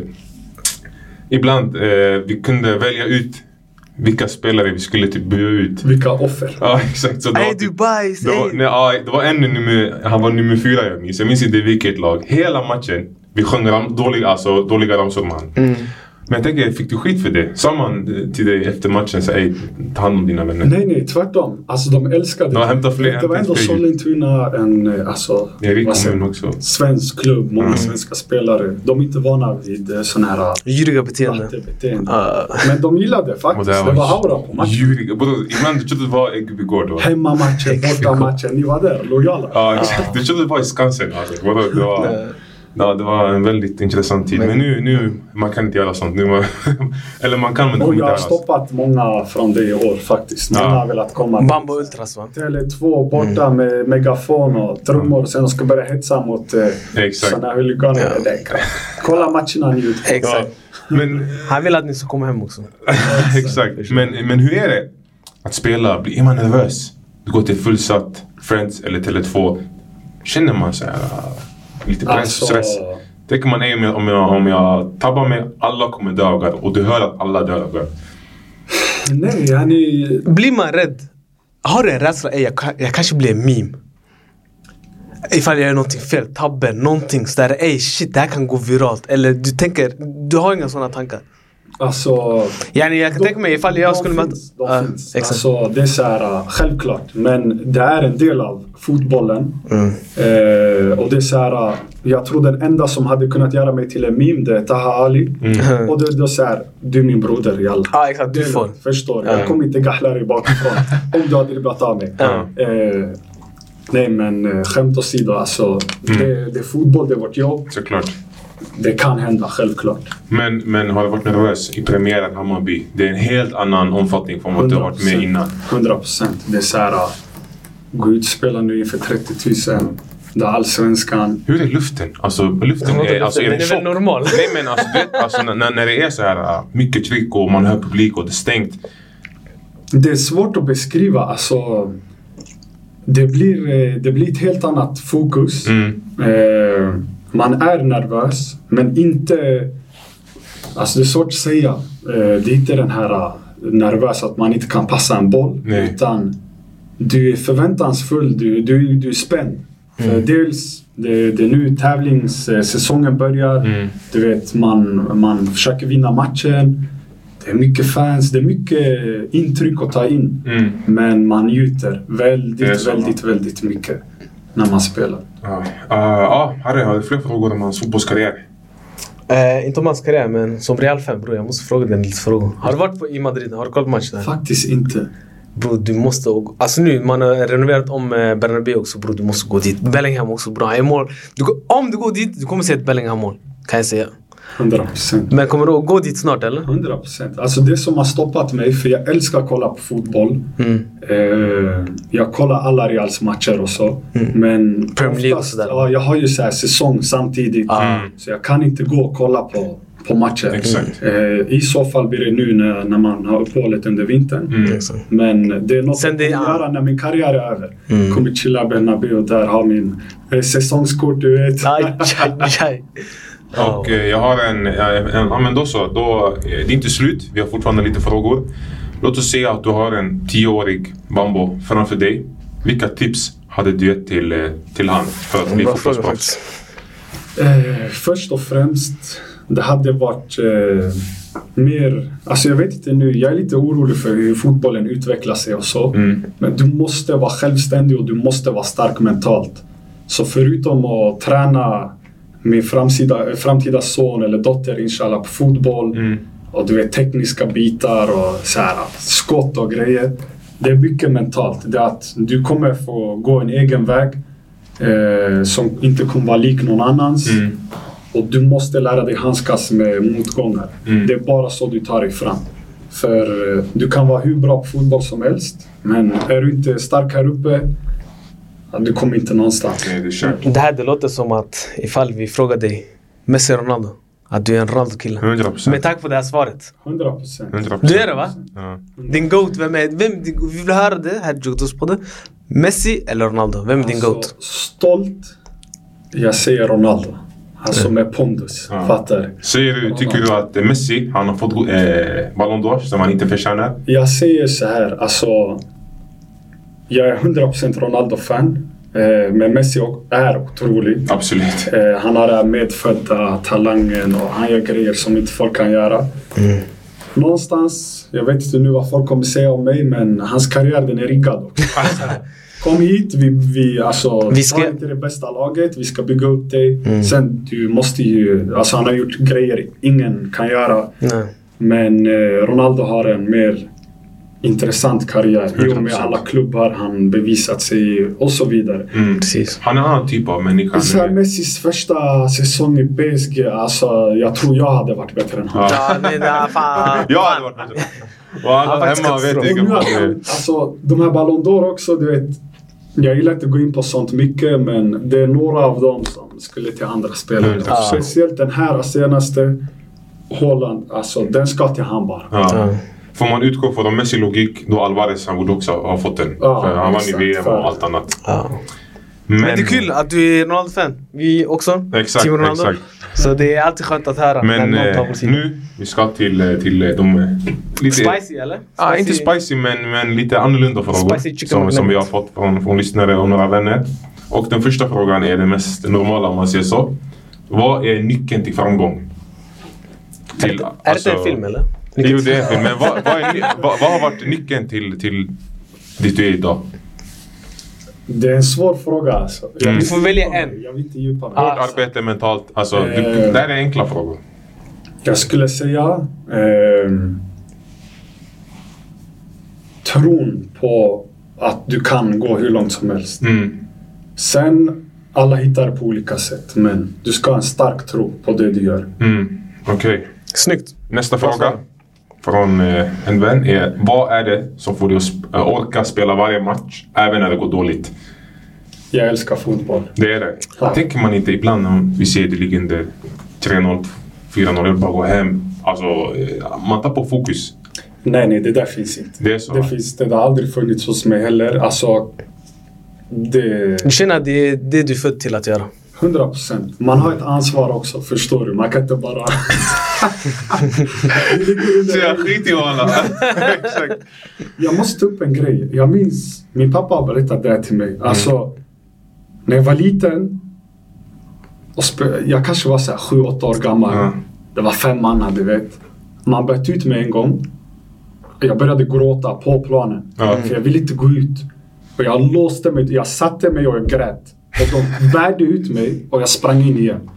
ibland eh, vi kunde välja ut vilka spelare vi skulle typ bua ut. Vilka offer. Ja, exakt. Så det, var, typ, bajs! det, var, nej, ja, det var en nummer, han var nummer fyra jag minns. Jag minns inte vilket lag. Hela matchen, vi sjöng ram, dåliga, alltså, dåliga ramsor med han. Mm. Men jag tänker, fick du skit för det? Sa man eh, till dig efter matchen så ej, ta hand om dina vänner? Nej, nej, tvärtom. Alltså de älskade De hämtar fler- Det var ändå. Sollentuna, en eh, alltså, Det kommun man? också. svensk klubb, många Mm. svenska spelare. De är inte vana vid eh, sån här Djuriga beteenden. rattebeteende. Ja. Men de gillade Och faktiskt. Det var aura på matchen. Djuriga. Ibland du trodde det var Äggby gård. då. Hemmamatchen, bortamatchen. Ni var där, lojala. Ja, exakt. Du trodde det var i Skansen. Alltså. Det var... Ja, det var en väldigt intressant tid. Men, Men- nu, nu, man kan inte göra sånt. Nu, man, eller man kan men det Och kommer jag inte har stoppat många från det i år faktiskt. Många Ja. har velat komma. Bambo Ultras va? Tele2 borta Mm. med megafon och trummor. Sen de ska börja hetsa mot eh, sådana huliganer. Ja. Kolla matcherna. Ja, Exakt. men, Han vill att ni ska komma hem också. exakt. Men, men hur är det att spela? Blir- Är man nervös? Du går till fullsatt Friends eller Tele2. Känner man så här, uh, lite press, Alltså, stress? Tänker man "Ey, om jag, om, jag, om jag tabbar mig, alla kommer dö av garv." Och du hör att alla dör av nej, yani, Blir man rädd? Har du en rädsla? Jag, jag kanske blir en meme. Ifall jag gör någonting fel, tabbe, någonting sådär. Ey shit, det här kan gå viralt. Eller du tänker, du har inga sådana tankar? Alltså Yani, jag kan De- tänka mig ifall jag de skulle möta... de Ja, finns. exakt. Alltså, det är så här, uh, självklart. Men det är en del av fotbollen. Mm. Eh, och det är så här, uh, jag tror den enda som hade kunnat göra mig till en meme det är Taha Ali. Mm. Och det, det är så här, du är min broder jalla. Ja exakt, du får. Förstår. Ja. Jag kommer inte gahla dig bakifrån om du har dribblat av mig. Eh, nej men eh, skämt åsido alltså. Det, det är fotboll, det är vårt jobb. Såklart. Det kan hända, självklart. Men, men har du varit nervös i premiären Hammarby? Det är en helt annan omfattning från vad du har varit med innan. 100 procent. Det är så här, uh, gå ut och spela nu inför 30 000. Det är allsvenskan. Hur är luften? Alltså luften är, alltså, är luften? den är väl normal? Nej men alltså, du vet, alltså när, när det är så här uh, mycket tryck och man hör publik och det är stängt. Det är svårt att beskriva. Alltså, det, blir, eh, det blir ett helt annat fokus. Mm. Eh, man är nervös, men inte... Alltså det är svårt att säga. Eh, det är inte den här eh, nervös att man inte kan passa en boll. Nej. Utan du är förväntansfull, du, du, du är spänd. För dels, det, det är nu tävlingssäsongen börjar. Mm. Du vet, man, man försöker vinna matchen. Det är mycket fans, det är mycket intryck att ta in. Mm. Men man njuter väldigt, väldigt, väldigt mycket när man spelar. Ja, uh, ja, Harry, har du fler frågor om hans fotbollskarriär? Eh, inte om hans karriär, men som Real fan bror, jag måste fråga dig lite frågor. Har du varit på, i Madrid? Har du kollat matchen? Faktiskt inte. Bro, du måste... å- Alltså nu, man har renoverat om eh, Bernabéu också bro, du måste gå dit. Bellingham också bro, han är mål. Du, om du går dit, du kommer se ett Bellingham-mål. Kan jag säga. 100 procent. Men kommer du att gå dit snart eller? 100 procent. Alltså det som har stoppat mig, för jag älskar att kolla på fotboll. Mm. Eh, jag kollar alla Reals matcher och så. Men Premier League och oftast-. Ja, jag har ju så här säsong samtidigt. Ah. Så jag kan inte gå och kolla på, på matcher. Exakt. Eh, I så fall blir det nu när, när man har uppehållet under vintern. Mm. Exakt. Men det är något Sen jag det- kommer göra när min karriär är över. Mm. Kommer chilla Bernabéu där, ha min eh, säsongskort du vet. Aj, aj, aj. Och eh, jag har en, eh, en... Ja men då så. Då, eh, det är inte slut. Vi har fortfarande lite frågor. Låt oss säga att du har en tioårig Bambo framför dig. Vilka tips hade du gett till, till han för att bli fotbollsproffs? Eh, först och främst, det hade varit eh, mer... Alltså jag vet inte nu, jag är lite orolig för hur fotbollen utvecklar sig och så. Mm. Men du måste vara självständig och du måste vara stark mentalt. Så förutom att träna min framtida, framtida son eller dotter inshallah på fotboll Mm. och du vet tekniska bitar och så här, skott och grejer. Det är mycket mentalt. Det är att du kommer få gå en egen väg eh, som inte kommer vara lik någon annans. Mm. Och du måste lära dig handskas med motgångar. Mm. Det är bara så du tar dig fram. För eh, du kan vara hur bra på fotboll som helst. Men är du inte stark här uppe, du kommer inte någonstans. Nej, det är kört. Det här det låter som att ifall vi frågar dig Messi Ronaldo, att du är en Ronaldo-kille. 100 Med procent. tanke på det här svaret. 100 procent. 100 Du är det va? Ja. Din GOAT, vem är vem, din- Vi vill höra det här Jogdos-podden. Messi eller Ronaldo? Vem är din GOAT? Alltså, stolt, jag säger Ronaldo. Alltså med pondus. Ja. Fattar Säger du, tycker du att Messi, han har fått eh, Ballon d'Or som han inte förtjänar? Jag säger så här, alltså. Jag är 100% Ronaldo-fan. Eh, men Messi är otrolig. Absolut. Eh, han har den medfödda talangen och han gör grejer som inte folk kan göra. Någonstans, jag vet inte nu vad folk kommer säga om mig, men hans karriär den är riggad också. Kom hit, vi, vi, alltså, Vi ska- inte det bästa laget, vi ska bygga upp dig. Sen, du måste ju, alltså han har gjort grejer ingen kan göra. Nej. Men eh, Ronaldo har en mer intressant karriär. I och med 100%. alla klubbar han bevisat sig och så vidare. Mm. Precis. Han är en annan typ av människa. Så här. Messis första säsong i PSG, alltså jag tror jag hade varit bättre än honom. Ja, nej, nej, fan. Jag hade varit bättre. Och alla hemma vet nu, man är. alltså, de här Ballon d'Or också, du vet. Jag gillar inte att gå in på sånt mycket, men det är några av dem som skulle till andra spelare. Mm. Speciellt den här senaste, Holland, alltså den ska till han bara. Ja. Får man utgå från Messi logik, då Alvarez han borde också ha fått den. Ja, För han vann i VM och allt annat. Ja. Men, Men det är kul att du är Ronaldo-fan. Vi också. Exakt, Team Ronaldo. exakt. Så det är alltid skönt att höra Men eh, sida. nu, vi ska till, eh, till eh, de... eh, Lite, Spicy eller? Ja, inte spicy men, men lite annorlunda frågor. Spicy som, som vi har fått från, från lyssnare och några vänner. Och den första frågan är den mest normala om man säger så. Vad är nyckeln till framgång? Är det, är det en film eller? Det en film. Men vad, vad, är, vad, vad har varit nyckeln till, till dit du är idag? Det är en svår fråga alltså. Jag Mm. vill Du får välja en. Jag vill inte djupa mig. Hårt arbete mentalt. Alltså, Eh. det, det här är enkla frågor. Jag skulle säga ehm, tron på att du kan gå hur långt som helst. Mm. Sen, alla hittar på olika sätt, men du ska ha en stark tro på det du gör. Mm. Okej. Snyggt. Nästa fråga. Från eh, en vän är Vad är det som får dig att äh, orka spela varje match även när det går dåligt? Jag älskar fotboll. Det är det. Ja. Tänker man inte ibland om vi ser det ligger under 3-0, 4-0, jag bara gå hem. Alltså, eh, man tappar fokus. Nej, nej, det där finns inte. Det är så? Det, finns, det har aldrig funnits hos mig heller. Alltså, det... Du känner att det är det du är född till att göra. 100 procent. Man har ett ansvar också, förstår du? Man kan inte bara... Så jag skiter i. Exakt. Jag måste ta upp en grej. Jag minns, min pappa har berättat det här till mig. Alltså, när jag var liten, och jag kanske var så här sju, åtta år gammal. Ja. Det var fem mannar, du vet. Man böt ut mig en gång. Jag började gråta på planen. Ja. För jag ville inte gå ut. Och jag låste mig, jag satte mig och jag grät. Och de bärde ut mig och jag sprang in igen.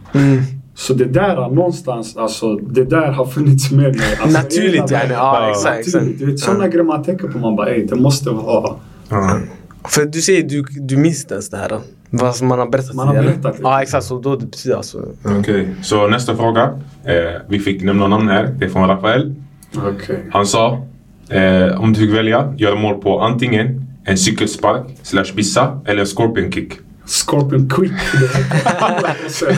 Så det där någonstans, alltså det där har funnits med mig. Alltså, Naturligt, yani. Ja, exakt, Naturligt. exakt. Du vet, sådana grejer man tänker på, man bara ey, det måste vara... Ja. För du säger du, du minns inte ens det här. Vad man har berättat Man har berättat. Ja, exakt. Så då det betyder alltså... Okej, så nästa fråga. Eh, vi fick nämna namn här. Det är från Rafael. Okej. Han sa eh, om du fick välja, göra mål på antingen en cykelspark slash bissa eller en scorpion kick. Scorpion Quick. Det är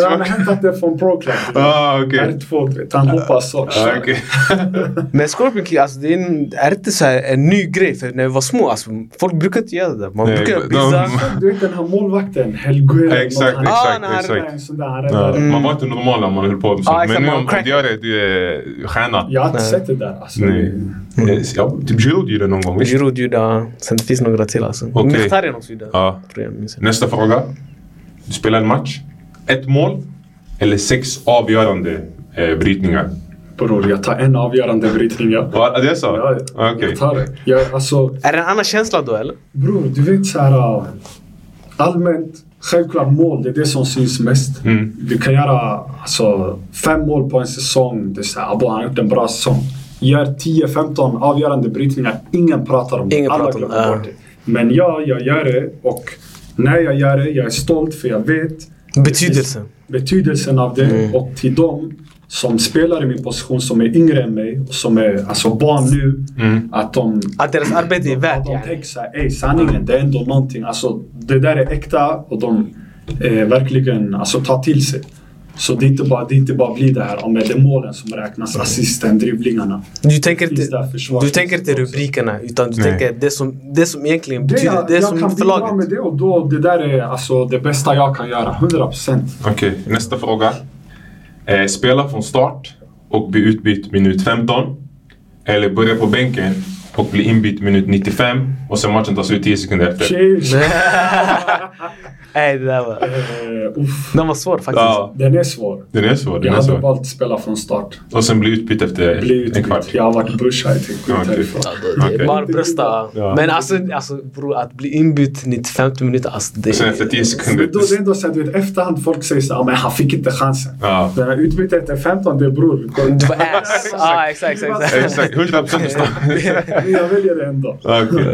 100%. Han har hämtat det från Pro Club. Ah, okej. R2, du vet. Han hoppar så. Ah, okej. Men Scorpion Kick, alltså, det är, en, är det inte så en ny grej? För när vi var små, alltså, folk brukar inte göra det. Man Nej, brukar de-. Du vet den här målvakten, Helguero. Exakt, något, han- exakt, Ah, nej, exakt. Där, han Ja. Man var inte normal när man höll på med sånt. Ja, exakt, Men nu om du gör det, du är stjärna. Jag har inte Nej. sett det där. Alltså, Nej. Eh, Ja, typ Giroud gjorde det någon gång? Giroud gjorde, ja. sen det finns några till alltså. Okej. Ja. Nästa fråga. Du spelar en match. Ett mål eller sex avgörande eh, brytningar. Bror, jag tar en avgörande brytning. Ja. Det är så? Ja, ja. Okej. Jag tar det. Jag, alltså, Är det en annan känsla då eller? bror, du vet så här... äh, Allmänt, självklart mål, det är det som syns mest. Mm. Du kan göra alltså, fem mål på en säsong. Det är så här, "Abo, han har gjort en bra säsong. Gör 10-15 avgörande brytningar. Ingen pratar om det. Ingen Alla pratar om glömmer bort det. Men ja, jag gör det och när jag gör det, jag är stolt för jag vet Betydelsen. betydelsen av det och till dem som spelar i min position som är yngre än mig och som är alltså barn nu. Mm. Att de, Att deras arbete är de, värt de yani. tänker såhär, ey sanningen det är ändå någonting. Alltså det där är äkta och de eh, verkligen alltså, tar till sig. Så det är inte bara, det är inte bara blir det här om det är målen som räknas, assisten, dribblingarna. Du tänker inte, du tänker inte rubrikerna utan du Nej. tänker det som, det som egentligen Det, betyder, jag, det jag som kan för bidra laget. med det och då, det där är alltså det bästa jag kan göra. 100%. Okej, nästa fråga. Eh, spela från start och bli utbytt minut 15. Eller börja på bänken och bli inbytt minut 95 och sen matchen tas ut 10 sekunder efter. Nej, det där var... Uff. Den var svår faktiskt. Ja, Den är svår. den är svår. Den Jag är hade svår. valt att spela från start. Och sen bli utbytt efter Bli en kvart. utbytt. Jag har varit brorsa, jag tänkte gå ut härifrån. Bara brösta. Ja. Men alltså, alltså bror, att bli inbytt 95 minuter, alltså det... Sen efter 10 Men sekunder. då, det är ändå så att du vet, efterhand folk säger så här, men han fick inte chansen. Ja. Den här utbytet efter 15, det är bror. Du var ass. Ja, exakt, exakt. exakt. Exakt, 100 procent förstår. Men jag väljer det ändå. Okej.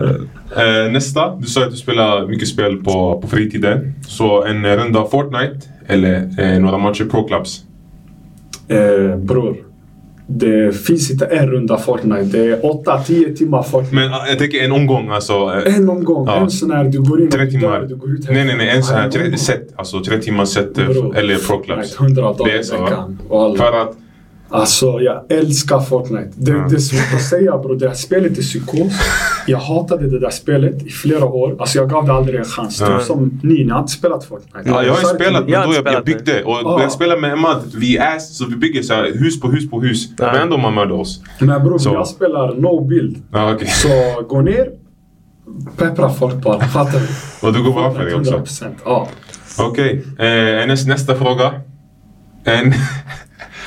Eh, nästa, du sa att du spelar mycket spel på, på fritiden. Så en runda Fortnite eller eh, några matcher Pro Clubs. Eh, bror. Det finns inte en runda Fortnite. Det är 8-10 timmar Fortnite. Men eh, jag tänker en omgång alltså. eh, En omgång, Ja. en sån här du går in och timmar. du går ut Nej nej nej, en sån här tre, set. Alltså tre timmars set eh, Bror, eller Pro Clubs. Fortnite, 100 dagar i veckan. För att Alltså jag älskar Fortnite. Det, Ja. det är svårt att säga bror. Det här spelet är psykos. Jag hatade det där spelet i flera år. Alltså jag gav det aldrig en chans. Ja. Typ som ni, ni har inte spelat Fortnite. Ja, jag har det till spelat men då jag, jag byggde. Och Ja. jag spelar med Emad, vi är ass, så vi bygger så här, hus på hus på hus. Ja. Men ändå man mördar oss. Men bror, jag spelar no build. Ja, okej. Så gå ner, peppra folk bara. Fattar du? Och det går bra för dig också. 100%. Ja. Okej, eh, nästa, nästa fråga. En...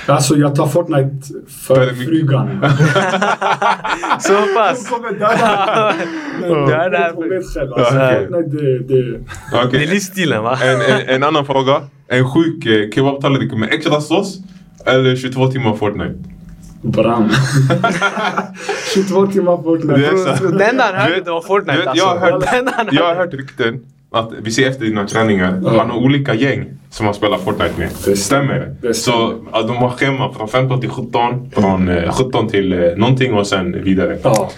Alltså jag tar Fortnite För frugan. Så pass. Hon kommer döda mig. Hon vet själv. Alltså, Ja. Fortnite, det, det, Okej. Det är livsstilen va? En, en, en annan fråga. En sjuk eh, kebabtallrik med extra sås eller 22 timmar Fortnite? Bram. 22 timmar Fortnite. Det. Det enda han hörde var Fortnite vet, jag, har alltså. hört, jag har hört rykten att vi ser efter dina träningar. Ja. Han har olika gäng som han spelar Fortnite med. Det stämmer det? Så att de har schema från 15 till 17, från eh, 17 till eh, någonting och sen vidare. Ja,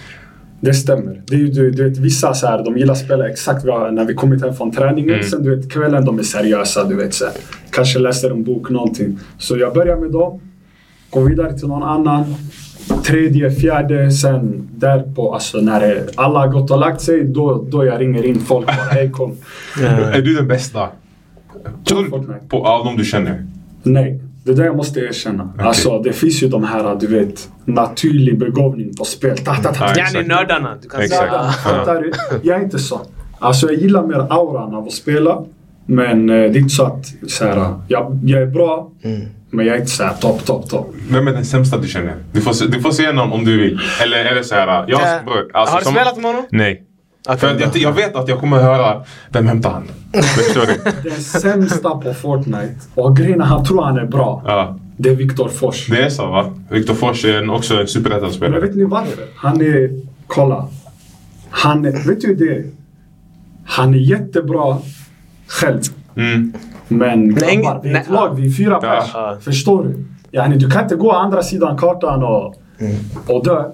det stämmer. Det är ju, du, du vet, vissa så här, de gillar att spela exakt när vi kommit hem från träningen. Mm. Sen du vet, kvällen de är seriösa. Du vet, så här, kanske läser en bok, någonting. Så jag börjar med dem, går vidare till någon annan. Tredje, fjärde, sen därpå, alltså när alla har gått och lagt sig, då, då jag ringer in folk bara. Hej kom. Är du den bästa? Tror du Fortnite. på av de du känner? Nej, det där jag måste erkänna. Alltså det finns ju de här, du vet, naturlig begåvning på spel. Ta, ta, ta, Ja, ta. exakt. Yani nördarna. Du kan Exakt. säga. Fattar du? Jag är inte sån. Alltså jag gillar mer auran av att spela. Men eh, det är inte så att så här, jag, jag är bra, men jag är inte så här topp, topp, topp. Vem är den sämsta du känner? Du får, du får säga någon om du vill. Eller är det så här... Jag, Eh, bror, alltså, har du som- spelat med honom? Nej. Okej, För jag, jag vet att jag kommer höra Vem hämtar han? Förstår du? Den sämsta på Fortnite, och grejen är han tror han är bra, Ja. det är Viktor Fors. Det är så va? Viktor Fors är en, också en Men superettan-spelare. vet ni varför? Han är, kolla. Han är, vet du det? Han är jättebra själv. Mm. Men grabbar, vi är ett lag, vi är fyra Ja. pers. Ja. Förstår du? Yani, du kan inte gå andra sidan kartan och, och dö.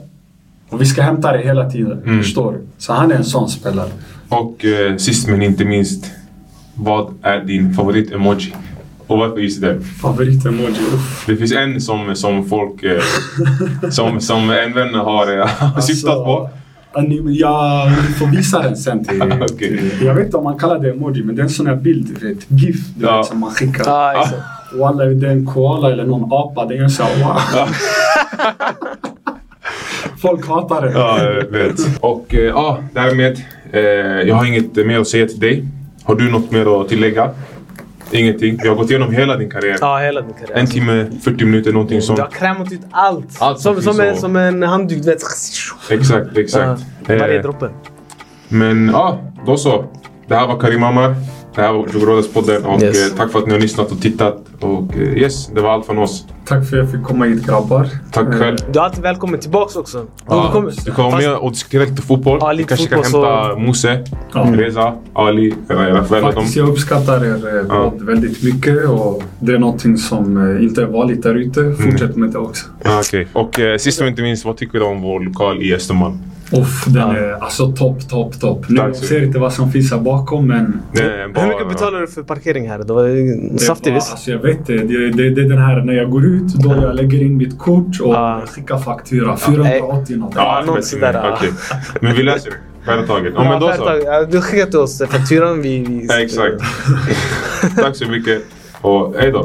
Och vi ska hämta dig hela tiden. Mm. Förstår du? Så han är en sån spelare. Och eh, sist men inte minst. Vad är din favorit-emoji? Och varför just den? Favorit-emoji. Det finns en som, som folk... Eh, som, som en vän har eh, syftat på. Jag får visa den sen till, till... Jag vet inte om man kallar det emoji, men det är en sån här bild, vet, GIF, du Ja. vet, som man skickar. Ja, exakt. Walla, det är en koala eller någon apa. Det är en sån här, wow. Folk hatar det. Ja, jag vet. Och eh, ja, därmed. Eh, jag har inget mer att säga till dig. Har du något mer att tillägga? Ingenting. Vi har gått igenom hela din karriär. Ja, hela din karriär. En timme, 40 minuter, någonting Du sånt. har krämat ut allt. Allt som som, en, som en handduk. Du vet. Exakt, exakt. Ja, varje Eh, droppe. Men ja, då så. Det här var Karim Amar. Det här var Djurgårdspodden och Yes. eh, tack för att ni har lyssnat och tittat. Och eh, yes, det var allt från oss. Tack för att jag fick komma hit grabbar. Tack Eh, själv. Du är alltid välkommen tillbaks också. Ja, du kommer- du kommer fast- med och diskutera lite fotboll. Ja, du lite kanske kan fotboll, hämta Mose, Ja. Reza, Ali, föräldrar. Faktiskt, jag uppskattar er Ja. väldigt mycket och det är någonting som inte är vanligt där ute. Mm. Fortsätt med det också. Ah, okej. Och eh, sist men inte minst, vad tycker du om vår lokal i Östermalm? Uff, den Ja. är alltså topp, topp, topp. Nu Tack jag ser inte vad som finns här bakom men bara- Hur mycket betalar du för parkering här? Det var saftigt visst? alltså, jag vet det. Det, det. det är den här när jag går ut då jag lägger in mitt kort och Ja. skickar faktura. 480 något. Ja, något sådär, okej. Men vi läser det. Företaget. Ja, men då så. Du skickar till oss fakturan. Vi, vi, Ja, exakt. Tack så mycket och hej då.